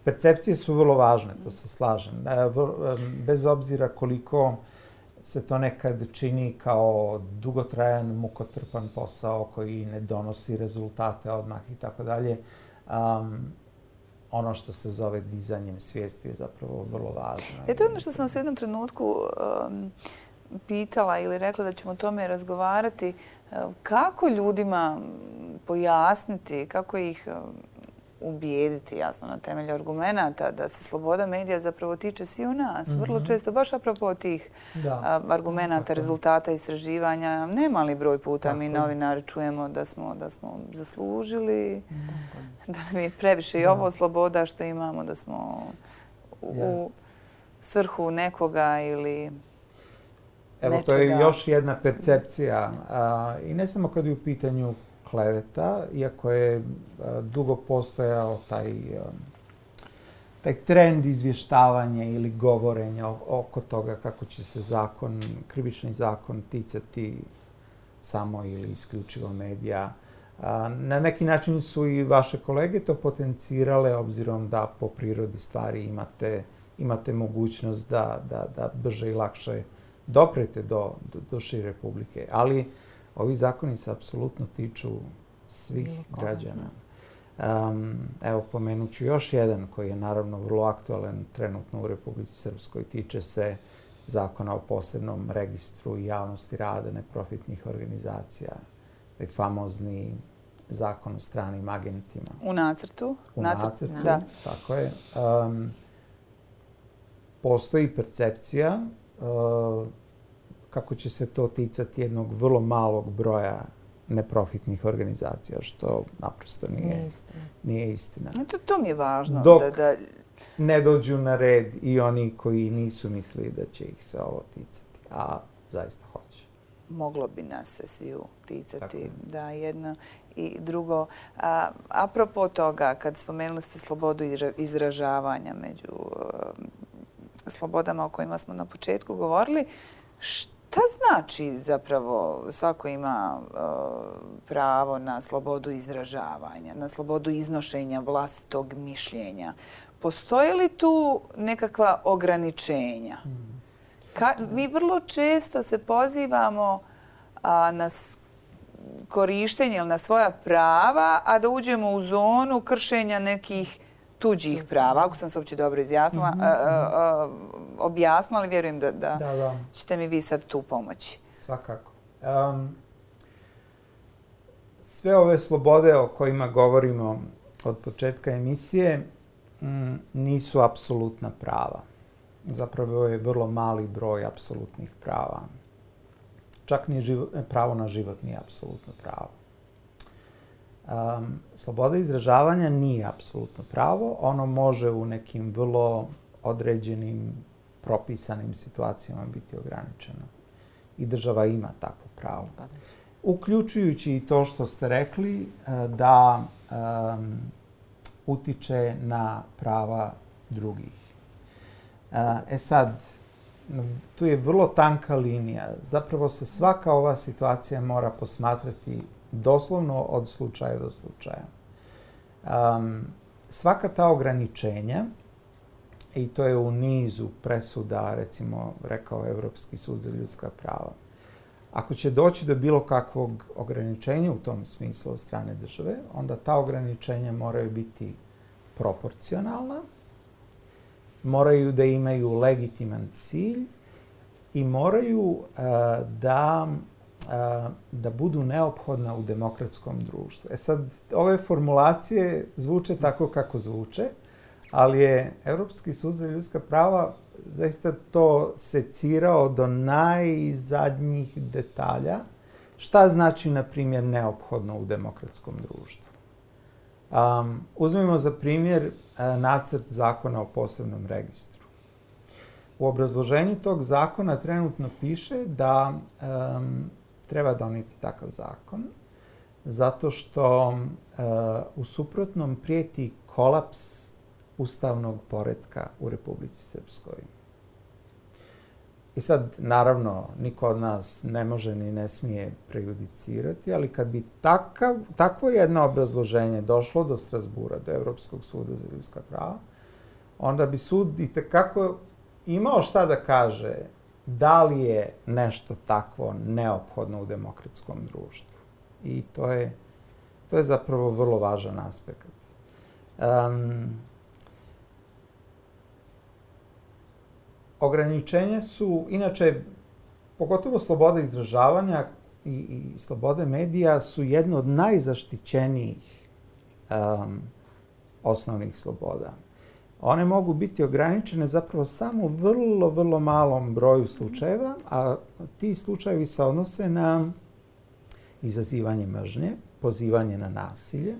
percepcije su vrlo važne, to se slažem. E, bez obzira koliko se to nekad čini kao dugotrajan, mukotrpan posao koji ne donosi rezultate odmah i tako dalje. Um, ono što se zove dizanjem svijesti je zapravo vrlo važno. E to je ono što sam se u jednom trenutku um, pitala ili rekla da ćemo o tome razgovarati. Kako ljudima pojasniti, kako ih um, ubijediti jasno na temelju argumenta da se sloboda medija zapravo tiče svi u nas. Vrlo mhm. često, baš apropo tih argumenta, rezultata istraživanja, nema li broj puta mi novinari čujemo da smo, da smo zaslužili, da nam je previše i ovo sloboda što imamo, da smo u svrhu nekoga ili Evo, to je još jedna percepcija. I ne samo kad je u pitanju kleveta, iako je e, dugo postojao taj, e, taj trend izvještavanja ili govorenja oko toga kako će se zakon, krivični zakon ticati samo ili isključivo medija. E, na neki način su i vaše kolege to potencirale, obzirom da po prirodi stvari imate, imate mogućnost da, da, da brže i lakše doprete do, do, do šire publike. Ali ovi zakoni se apsolutno tiču svih građana. Um, evo, pomenut ću još jedan koji je naravno vrlo aktualan trenutno u Republici Srpskoj. Tiče se zakona o posebnom registru i javnosti rada neprofitnih organizacija. Taj famozni zakon o stranim agentima. U nacrtu? U nacrtu, da. tako je. Um, postoji percepcija uh, kako će se to ticati jednog vrlo malog broja neprofitnih organizacija, što naprosto nije, nije istina. Nije istina. To, to mi je važno. Dok da, da... ne dođu na red i oni koji nisu mislili da će ih se ovo ticati, a zaista hoće. Moglo bi nas se svi ticati. Da, jedno i drugo. A, apropo toga, kad spomenuli ste slobodu izražavanja među uh, slobodama o kojima smo na početku govorili, što Šta znači zapravo svako ima uh, pravo na slobodu izražavanja, na slobodu iznošenja vlastitog mišljenja? postoje li tu nekakva ograničenja? Mi vrlo često se pozivamo na korištenje ili na svoja prava, a da uđemo u zonu kršenja nekih tuđih prava, ako sam se uopće dobro izjasnila, mhm, objasnila, ali vjerujem da ćete mi vi sad tu pomoći. Svakako. Sve ove slobode o kojima govorimo od početka emisije mm, nisu apsolutna prava. Zapravo je vrlo mali broj apsolutnih prava. Čak ni pravo na život nije apsolutno pravo. Um, sloboda izražavanja nije apsolutno pravo. Ono može u nekim vrlo određenim, propisanim situacijama biti ograničeno. I država ima takvo pravo. Uključujući i to što ste rekli eh, da um, utiče na prava drugih. Eh, e sad, tu je vrlo tanka linija. Zapravo se svaka ova situacija mora posmatrati doslovno od slučaja do slučaja. Um, svaka ta ograničenja, i to je u nizu presuda, recimo, rekao Evropski sud za ljudska prava, ako će doći do bilo kakvog ograničenja u tom smislu od strane države, onda ta ograničenja moraju biti proporcionalna, moraju da imaju legitiman cilj i moraju uh, da da budu neophodna u demokratskom društvu. E sad, ove formulacije zvuče tako kako zvuče, ali je Evropski sud za ljudska prava zaista to secirao do najzadnjih detalja. Šta znači, na primjer, neophodno u demokratskom društvu? Um, uzmimo za primjer uh, nacrt zakona o posebnom registru. U obrazloženju tog zakona trenutno piše da um, treba doniti takav zakon, zato što uh, u suprotnom prijeti kolaps ustavnog poredka u Republici Srpskoj. I sad, naravno, niko od nas ne može ni ne smije prejudicirati, ali kad bi takav, takvo jedno obrazloženje došlo do Strasbura, do Evropskog suda za ljudska prava, onda bi sud i tekako imao šta da kaže da li je nešto takvo neophodno u demokratskom društvu. I to je, to je zapravo vrlo važan aspekt. Um, ograničenja su, inače, pogotovo sloboda izražavanja i, i slobode medija su jedno od najzaštićenijih um, osnovnih sloboda one mogu biti ograničene zapravo samo u vrlo, vrlo malom broju slučajeva, a ti slučajevi se odnose na izazivanje mržnje, pozivanje na nasilje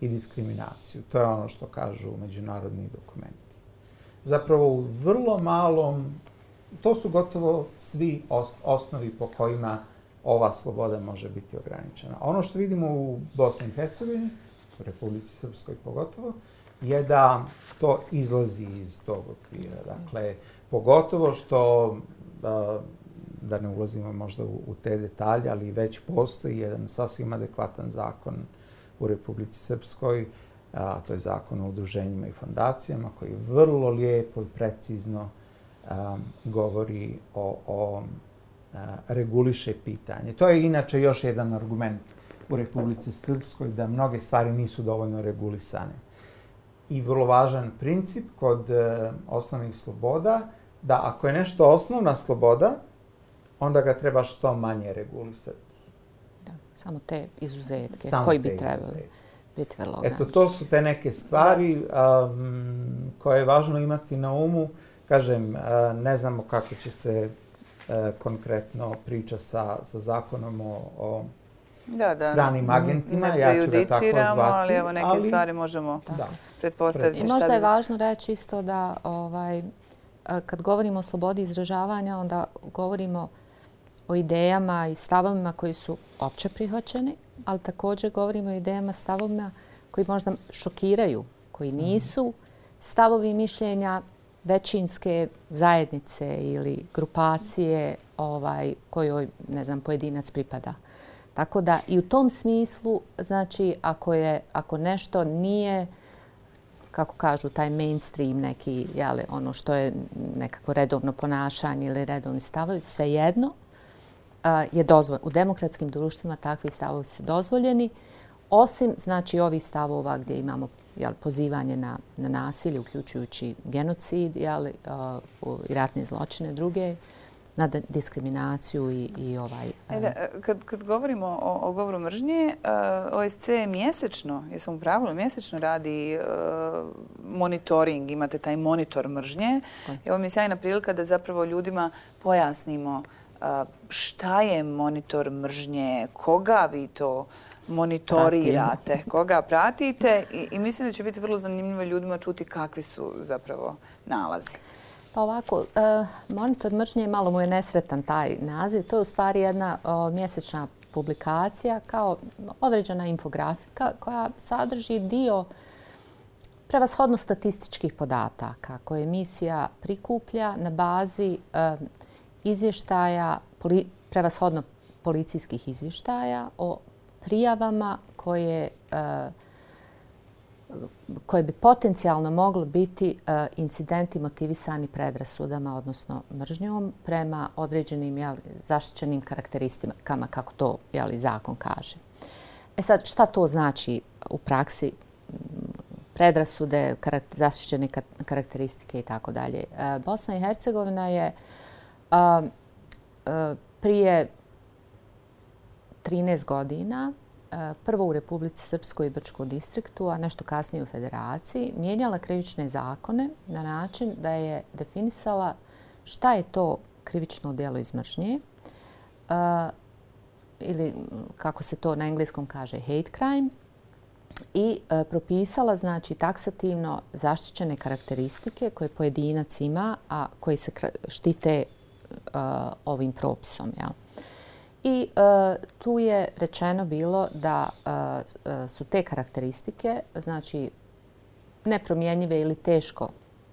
i diskriminaciju. To je ono što kažu međunarodni dokumenti. Zapravo u vrlo malom, to su gotovo svi osnovi po kojima ova sloboda može biti ograničena. Ono što vidimo u Bosni i Hercegovini, u Republici Srpskoj pogotovo, je da to izlazi iz tog okvira. Dakle, pogotovo što, da ne ulazimo možda u te detalje, ali već postoji jedan sasvim adekvatan zakon u Republici Srpskoj, a to je zakon o udruženjima i fondacijama, koji vrlo lijepo i precizno govori o, o reguliše pitanje. To je inače još jedan argument u Republici Srpskoj da mnoge stvari nisu dovoljno regulisane i vrlo važan princip kod e, osnovnih sloboda, da ako je nešto osnovna sloboda, onda ga treba što manje regulisati. Da, samo te izuzetke samo koji bi trebali biti vrlo Eto, to su te neke stvari um, koje je važno imati na umu. Kažem, uh, ne znamo kako će se uh, konkretno priča sa, sa zakonom o, o da, da. stranim agentima. Ne ja ću ga tako zvati. ali evo neke ali, stvari možemo da. Pretpostaviti. I možda je važno reći isto da ovaj, kad govorimo o slobodi izražavanja, onda govorimo o idejama i stavovima koji su opće prihvaćeni, ali također govorimo o idejama stavovima koji možda šokiraju, koji mhm. nisu stavovi mišljenja većinske zajednice ili grupacije ovaj, kojoj, ne znam, pojedinac pripada. Tako da i u tom smislu, znači, ako, je, ako nešto nije kako kažu, taj mainstream, neki, jeli, ono što je nekako redovno ponašanje ili redovni stavovi, sve jedno, je dozvoljeno. U demokratskim društvima takvi stavovi su dozvoljeni, osim znači ovih stavova gdje imamo jel, pozivanje na, na nasilje, uključujući genocid jel, i ratne zločine druge, na diskriminaciju i, i ovaj... Ede, kad, kad govorimo o, o govoru mržnje, uh, OSC mjesečno, jesam u pravilu, mjesečno radi monitoring, imate taj monitor mržnje. Evo mi je sjajna prilika da zapravo ljudima pojasnimo šta je monitor mržnje, koga vi to monitorirate, koga pratite i, i mislim da će biti vrlo zanimljivo ljudima čuti kakvi su zapravo nalazi. Pa ovako, e, monitor mržnje malo mu je nesretan taj naziv. To je u stvari jedna mjesečna publikacija kao određena infografika koja sadrži dio prevashodno statističkih podataka koje emisija prikuplja na bazi e, izvještaja, prevashodno policijskih izvještaja o prijavama koje e, koje bi potencijalno moglo biti e, incidenti motivisani predrasudama, odnosno mržnjom, prema određenim jeli, zaštićenim karakteristikama, kako to jeli, zakon kaže. E sad, šta to znači u praksi? Predrasude, karakter, zaštićene karakteristike i tako dalje. E, Bosna i Hercegovina je e, prije 13 godina E, prvo u Republici Srpskoj i Brčko distriktu, a nešto kasnije u Federaciji, mijenjala krivične zakone na način da je definisala šta je to krivično djelo iz mržnje e, ili kako se to na engleskom kaže hate crime i e, propisala znači taksativno zaštićene karakteristike koje pojedinac ima, a koji se štite ovim propisom. Jel? I uh, tu je rečeno bilo da uh, su te karakteristike, znači nepromjenjive ili teško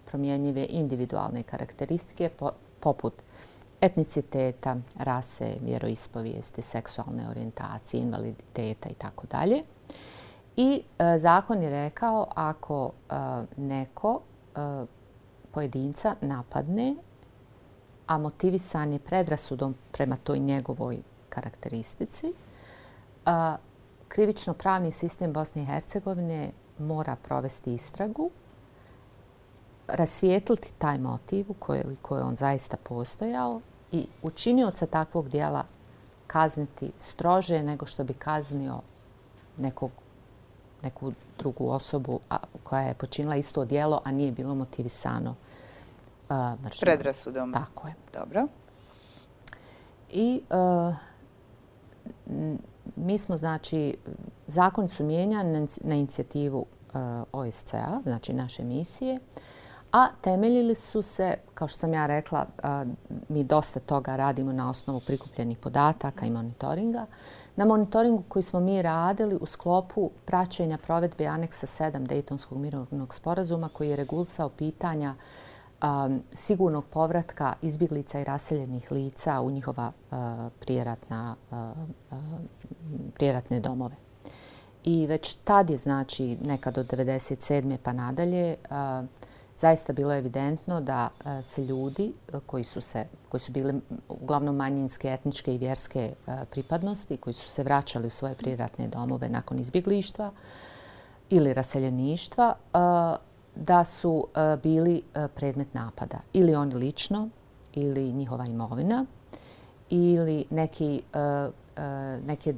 promjenjive individualne karakteristike po, poput etniciteta, rase, vjeroispovijesti, seksualne orijentacije, invaliditeta i tako dalje. I e, zakon je rekao ako e, neko e, pojedinca napadne, a motivisan je predrasudom prema toj njegovoj karakteristici. Krivično-pravni sistem Bosne i Hercegovine mora provesti istragu, rasvijetliti taj motiv u kojoj je on zaista postojao i učinioca takvog dijela kazniti strože nego što bi kaznio nekog, neku drugu osobu a, koja je počinila isto dijelo, a nije bilo motivisano uh, mržnjom. Predrasudom. Tako je. Dobro. I uh, mi smo, znači, zakon su mijenjan na inicijativu eh, OSCA, znači naše misije, a temeljili su se, kao što sam ja rekla, eh, mi dosta toga radimo na osnovu prikupljenih podataka i monitoringa, na monitoringu koji smo mi radili u sklopu praćenja provedbe aneksa 7 Dejtonskog mirovnog sporazuma koji je regulisao pitanja uh, um, sigurnog povratka izbjeglica i raseljenih lica u njihova uh, prijeratna, uh, prijeratne domove. I već tad je, znači, nekad od 1997. pa nadalje, uh, zaista bilo evidentno da se ljudi koji su se koji su bili uglavnom manjinske etničke i vjerske pripadnosti, koji su se vraćali u svoje prijeratne domove nakon izbjeglištva ili raseljeništva, da su e, bili e, predmet napada. Ili oni lično, ili njihova imovina, ili neki, e, neki,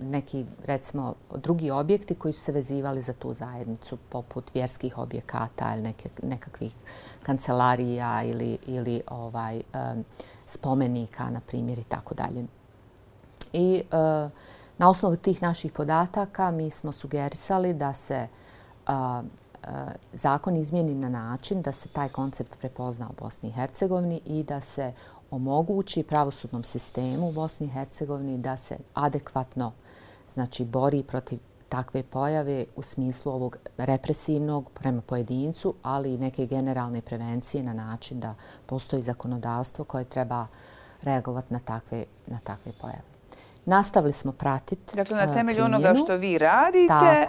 neki recimo, drugi objekti koji su se vezivali za tu zajednicu, poput vjerskih objekata ili neke, nekakvih kancelarija ili, ili ovaj, spomenika, na primjer, i tako dalje. I na osnovu tih naših podataka mi smo sugerisali da se Eh, zakon izmijeni na način da se taj koncept prepozna u Bosni i Hercegovini i da se omogući pravosudnom sistemu u Bosni i Hercegovini da se adekvatno znači, bori protiv takve pojave u smislu ovog represivnog prema pojedincu, ali i neke generalne prevencije na način da postoji zakonodavstvo koje treba reagovati na takve, na takve pojave. Nastavili smo pratiti Dakle, na temelju onoga što vi radite,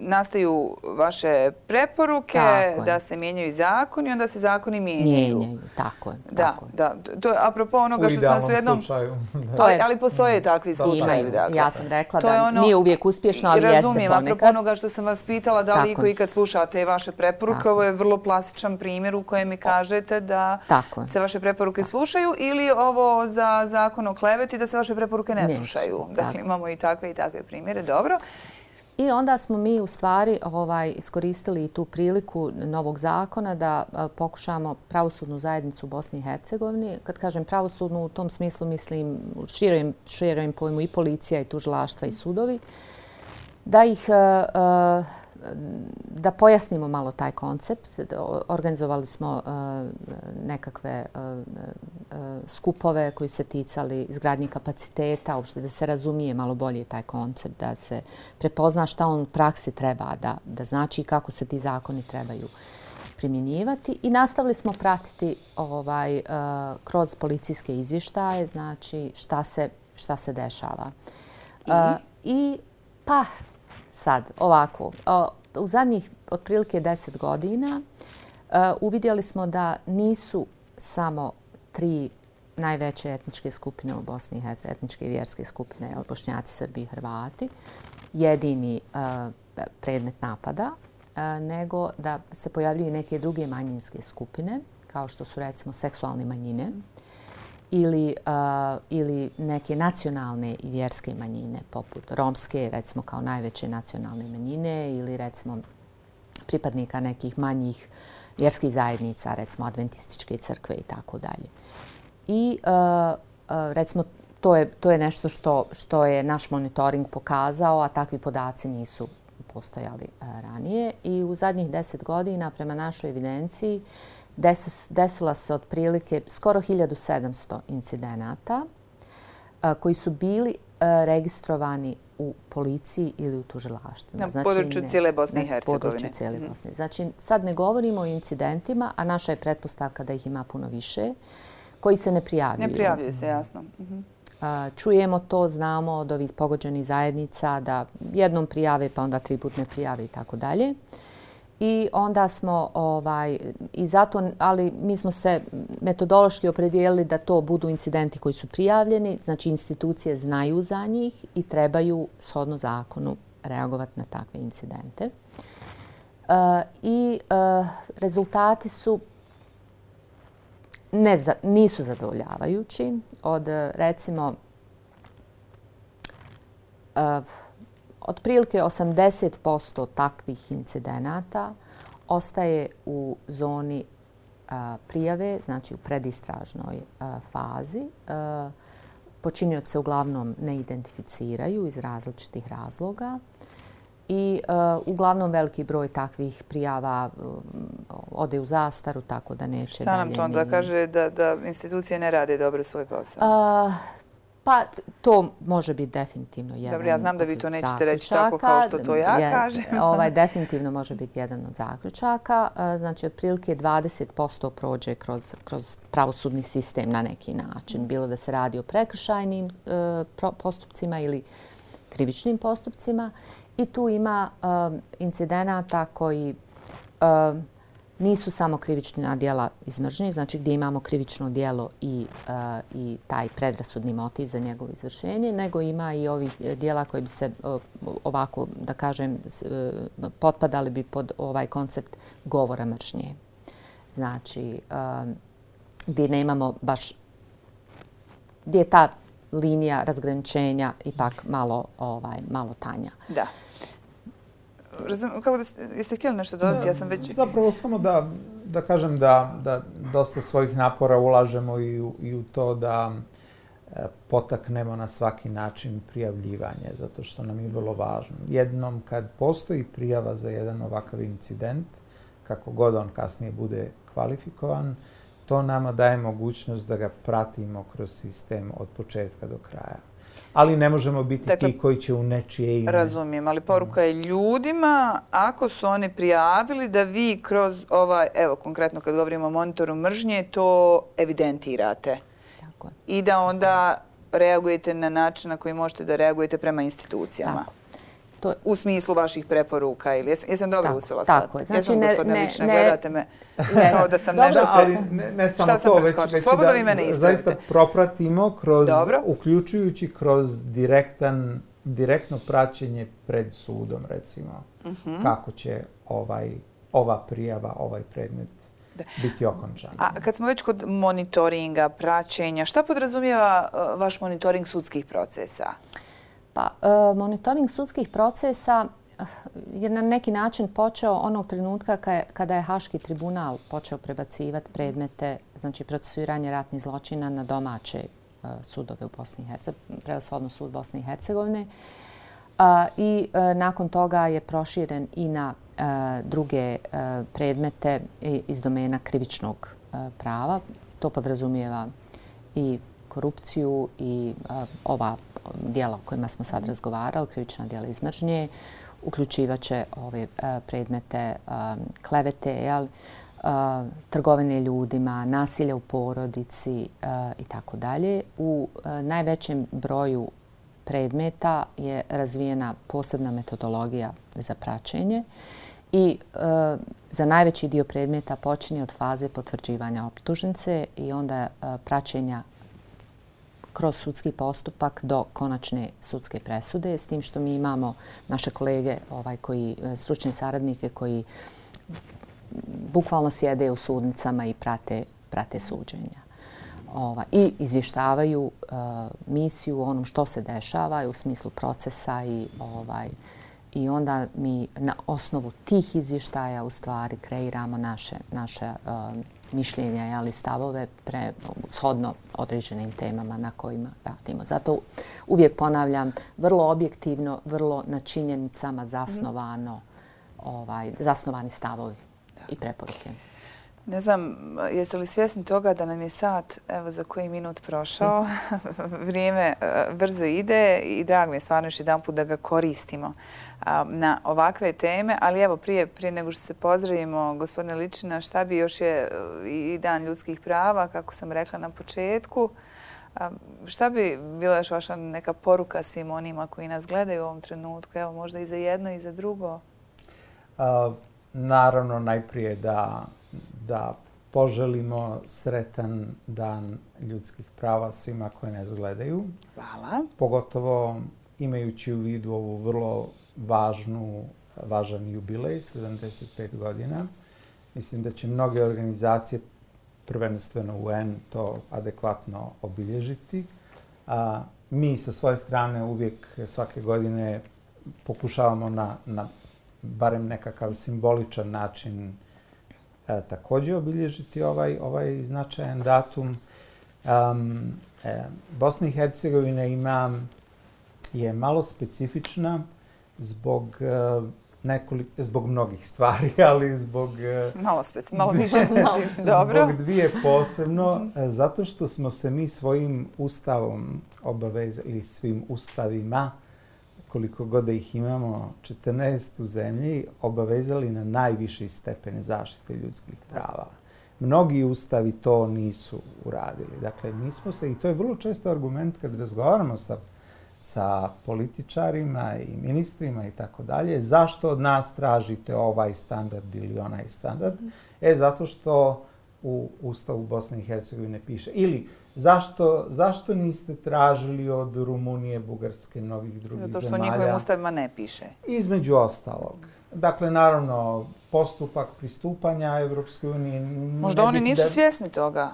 nastaju vaše preporuke da se mijenjaju zakoni, onda se zakoni mijenjaju. Mijenjaju, tako je. Da, da. To je apropo onoga što sam u jednom... slučaju. Ali postoje takvi slučajevi. Dakle. Ja sam rekla da ono- nije uvijek uspješno, ali jeste ponekad. Razumijem, apropo onoga što sam vas pitala, da li i kad slušate vaše preporuke, ovo je vrlo plastičan primjer u kojem mi kažete da se vaše preporuke slušaju ili ovo za zakon o kleveti da se vaše preporuke ne slušaju. Dakle, imamo i takve i takve primjere. Dobro. I onda smo mi u stvari ovaj, iskoristili tu priliku novog zakona da pokušamo pravosudnu zajednicu u Bosni i Hercegovini. Kad kažem pravosudnu, u tom smislu mislim u širojem pojmu i policija i tužilaštva i sudovi. Da ih da pojasnimo malo taj koncept. Organizovali smo e, nekakve e, e, skupove koji se ticali izgradnje kapaciteta, uopšte da se razumije malo bolje taj koncept, da se prepozna šta on u praksi treba da, da znači i kako se ti zakoni trebaju primjenjivati. I nastavili smo pratiti ovaj, kroz policijske izvještaje, znači šta se, šta se dešava. I, I pa, sad, ovako, u zadnjih otprilike deset godina e, uvidjeli smo da nisu samo tri najveće etničke skupine u Bosni i Hercegovini, etničke i vjerske skupine, Bošnjaci, Srbi i Hrvati, jedini e, predmet napada, e, nego da se pojavljuju neke druge manjinske skupine, kao što su recimo seksualne manjine, ili, uh, ili neke nacionalne i vjerske manjine, poput romske, recimo kao najveće nacionalne manjine, ili recimo pripadnika nekih manjih vjerskih zajednica, recimo adventističke crkve i tako dalje. I uh, uh, recimo to je, to je nešto što, što je naš monitoring pokazao, a takvi podaci nisu postojali uh, ranije. I u zadnjih deset godina, prema našoj evidenciji, desila se otprilike skoro 1700 incidenata koji su bili registrovani u policiji ili u tužilaštvu. Na znači, području cijele Bosne i Hercegovine. Na području cijele mhm. Bosne. Znači, sad ne govorimo o incidentima, a naša je pretpostavka da ih ima puno više, koji se ne prijavljuju. Ne prijavljuju se, jasno. Mhm. Čujemo to, znamo od ovih pogođenih zajednica da jednom prijave, pa onda tri put ne prijave i tako dalje. I onda smo, ovaj, i zato, ali mi smo se metodološki opredijelili da to budu incidenti koji su prijavljeni, znači institucije znaju za njih i trebaju shodno zakonu reagovati na takve incidente. Uh, I uh, rezultati su ne za, nisu zadovoljavajući. Od, recimo, uh, otprilike 80% takvih incidenata ostaje u zoni prijave, znači u predistražnoj fazi. Počinjoci se uglavnom ne identificiraju iz različitih razloga i uglavnom veliki broj takvih prijava ode u zastaru, tako da neće dalje... Šta nam to onda kaže da, da institucije ne rade dobro svoj posao? Pa to može biti definitivno jedan Dobro, ja znam da vi to nećete reći tako kao što to ja kažem. ovaj, definitivno može biti jedan od zaključaka. E, znači, otprilike 20% prođe kroz, kroz pravosudni sistem na neki način. Bilo da se radi o prekršajnim e, postupcima ili krivičnim postupcima. I tu ima e, incidenata koji nisu samo krivična dijela izmržnje, znači gdje imamo krivično dijelo i, uh, i taj predrasudni motiv za njegovo izvršenje, nego ima i ovih e, dijela koji bi se uh, ovako, da kažem, uh, potpadali bi pod ovaj koncept govora mržnje. Znači, uh, gdje nemamo baš, gdje je ta linija razgraničenja ipak malo, ovaj, malo tanja. Da razum, kako da jeste htjeli nešto dodati, ja sam već... Zapravo samo da, da kažem da, da dosta svojih napora ulažemo i u, i u to da e, potaknemo na svaki način prijavljivanje, zato što nam je vrlo važno. Jednom kad postoji prijava za jedan ovakav incident, kako god on kasnije bude kvalifikovan, to nama daje mogućnost da ga pratimo kroz sistem od početka do kraja ali ne možemo biti dakle, ti koji će u nečije ime. Razumijem, ali poruka je ljudima, ako su oni prijavili da vi kroz ovaj, evo konkretno kad govorimo o monitoru mržnje, to evidentirate. Tako. I da onda reagujete na način na koji možete da reagujete prema institucijama. To... U smislu vaših preporuka ili jesam, jesam dobro tako, uspjela sad? Tako je. Znači, jesam, gospodine ne, Lične, ne, gledate me ne, kao da sam dobro, nešto... Ali ne, ne samo to, već, već Slobodno vi mene ispravite. Zaista propratimo kroz, dobro. uključujući kroz direktan, direktno praćenje pred sudom, recimo, uh mhm. -huh. kako će ovaj, ova prijava, ovaj predmet da. biti okončan. A kad smo već kod monitoringa, praćenja, šta podrazumijeva uh, vaš monitoring sudskih procesa? Pa, uh, monitoring sudskih procesa eh, je na neki način počeo onog trenutka kada je Haški tribunal počeo prebacivati predmete, znači procesuiranje ratnih zločina na domaće eh, sudove u Bosni i Hercegovini, prevashodno sud Bosne i Hercegovine. I eh, nakon toga je proširen i na druge predmete iz domena krivičnog prava. To podrazumijeva i korupciju i ova dijela o kojima smo sad razgovarali, krivična dijela izmržnje, uključivaće ove predmete klevete, jel, trgovine ljudima, nasilja u porodici i tako dalje. U najvećem broju predmeta je razvijena posebna metodologija za praćenje i e, za najveći dio predmeta počinje od faze potvrđivanja optužnice i onda e, praćenja kroz sudski postupak do konačne sudske presude, s tim što mi imamo naše kolege, ovaj, koji, e, stručne saradnike koji bukvalno sjede u sudnicama i prate, prate suđenja. Ova, I izvještavaju uh, misiju o onom što se dešava u smislu procesa i ovaj, i onda mi na osnovu tih izvještaja u stvari kreiramo naše, naše e, mišljenja ali stavove pre, shodno određenim temama na kojima radimo. Zato uvijek ponavljam, vrlo objektivno, vrlo na činjenicama zasnovano, ovaj, zasnovani stavovi i preporuke. Ne znam, jeste li svjesni toga da nam je sat, evo za koji minut prošao, vrijeme e, brzo ide i drago mi je stvarno još jedan put da ga koristimo na ovakve teme. Ali evo, prije, prije nego što se pozdravimo, gospodine Ličina, šta bi još je e, i dan ljudskih prava, kako sam rekla na početku, šta bi bila još vaša neka poruka svim onima koji nas gledaju u ovom trenutku, evo možda i za jedno i za drugo? naravno, najprije da da poželimo sretan dan ljudskih prava svima koje nas gledaju. Hvala. Pogotovo imajući u vidu ovu vrlo važnu, važan jubilej, 75 godina. Mislim da će mnoge organizacije, prvenstveno UN, to adekvatno obilježiti. A, mi sa svoje strane uvijek svake godine pokušavamo na, na barem nekakav simboličan način e, također obilježiti ovaj, ovaj značajan datum. Um, e, Bosna i Hercegovina ima, je malo specifična zbog e, nekolik, zbog mnogih stvari, ali zbog... E, malo, speci, malo više specifično, dobro. Zbog dvije posebno, e, zato što smo se mi svojim ustavom obavezali, svim ustavima, koliko god da ih imamo, 14 u zemlji, obavezali na najviši stepen zaštite ljudskih prava. Mnogi ustavi to nisu uradili. Dakle, nismo se, i to je vrlo često argument kad razgovaramo sa, sa političarima i ministrima i tako dalje, zašto od nas tražite ovaj standard ili onaj standard? E, zato što u Ustavu Bosne i Hercegovine piše. Ili zašto, zašto niste tražili od Rumunije, Bugarske, mnogih drugih zemalja? Zato što zemalja? njihovim ustavima ne piše. Između ostalog. Dakle, naravno, postupak pristupanja Evropskoj uniji... Možda oni nisu da... svjesni toga.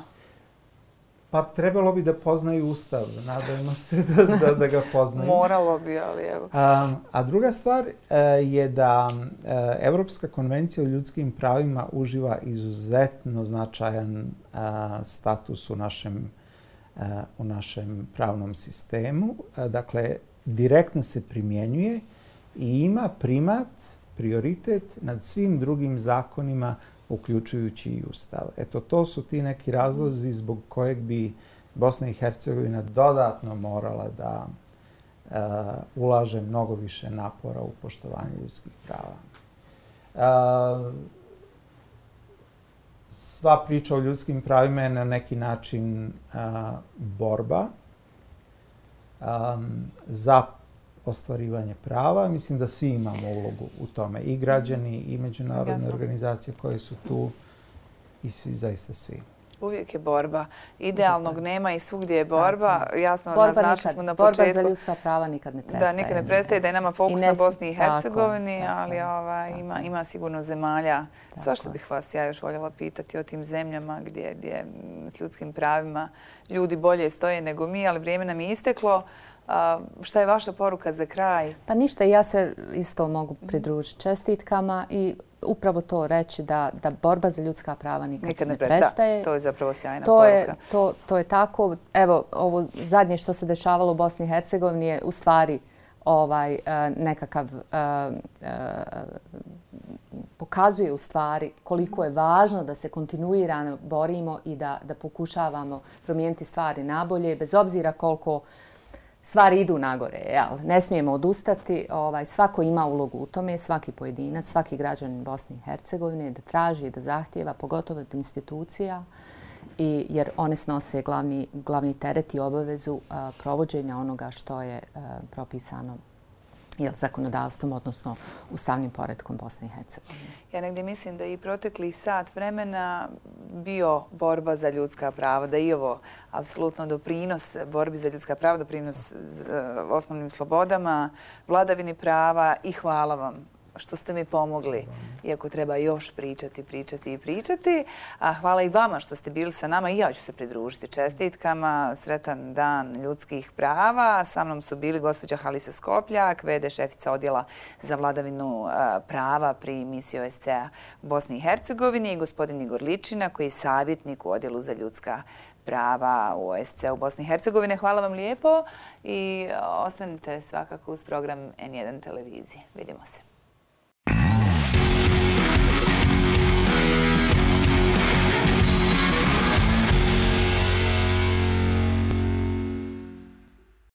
Pa trebalo bi da poznaju ustav. Nadajmo se da, da, da ga poznaju. Moralo bi, ali evo. A, a druga stvar e, je da e, Evropska konvencija o ljudskim pravima uživa izuzetno značajan a, status u našem u našem pravnom sistemu. Dakle, direktno se primjenjuje i ima primat, prioritet nad svim drugim zakonima, uključujući i Ustav. Eto, to su ti neki razlozi zbog kojeg bi Bosna i Hercegovina dodatno morala da uh, ulaže mnogo više napora u poštovanje ljudskih prava. Uh, sva priča o ljudskim pravima je na neki način e, borba e, za ostvarivanje prava. Mislim da svi imamo ulogu u tome. I građani, i međunarodne organizacije koje su tu i svi, zaista svi. Uvijek je borba. Idealnog nema i svugdje je borba. Jasno, borba naznačili smo na početku. Borba za ljudska prava nikad ne prestaje. Da, nikad ne prestaje. Da je nama fokus na Bosni i Hercegovini, ali ova, ima, ima sigurno zemalja. Sva što bih vas ja još voljela pitati o tim zemljama gdje, gdje s ljudskim pravima ljudi bolje stoje nego mi, ali vrijeme nam je isteklo. A, šta je vaša poruka za kraj? Pa ništa, ja se isto mogu pridružiti čestitkama i upravo to reći da, da borba za ljudska prava nikad, nikad ne, prestaje. To je zapravo sjajna to poruka. Je, to, to je tako. Evo, ovo zadnje što se dešavalo u Bosni i Hercegovini je u stvari ovaj, e, nekakav uh, uh, pokazuje u stvari koliko je važno da se kontinuirano borimo i da, da pokušavamo promijeniti stvari nabolje, bez obzira koliko stvari idu nagore. Jel? Ne smijemo odustati. Ovaj, svako ima ulogu u tome, svaki pojedinac, svaki građanin Bosne i Hercegovine da traži, da zahtjeva, pogotovo od institucija, i, jer one snose glavni, glavni teret i obavezu a, provođenja onoga što je a, propisano jel, zakonodavstvom, odnosno ustavnim poredkom Bosne i Hercegovine. Ja negdje mislim da i protekli sat vremena bio borba za ljudska prava, da i ovo apsolutno doprinos borbi za ljudska prava, doprinos eh, osnovnim slobodama, vladavini prava i hvala vam što ste mi pomogli, iako treba još pričati, pričati i pričati. A hvala i vama što ste bili sa nama i ja ću se pridružiti čestitkama. Sretan dan ljudskih prava. Sa mnom su bili gospođa Halisa Skopljak, vede šefica odjela za vladavinu prava pri misiji OSCE-a u Bosni i Hercegovini i gospodin Igor Ličina koji je savjetnik u odjelu za ljudska prava u OSCE u Bosni i Hercegovine. Hvala vam lijepo i ostanite svakako uz program N1 televizije. Vidimo se.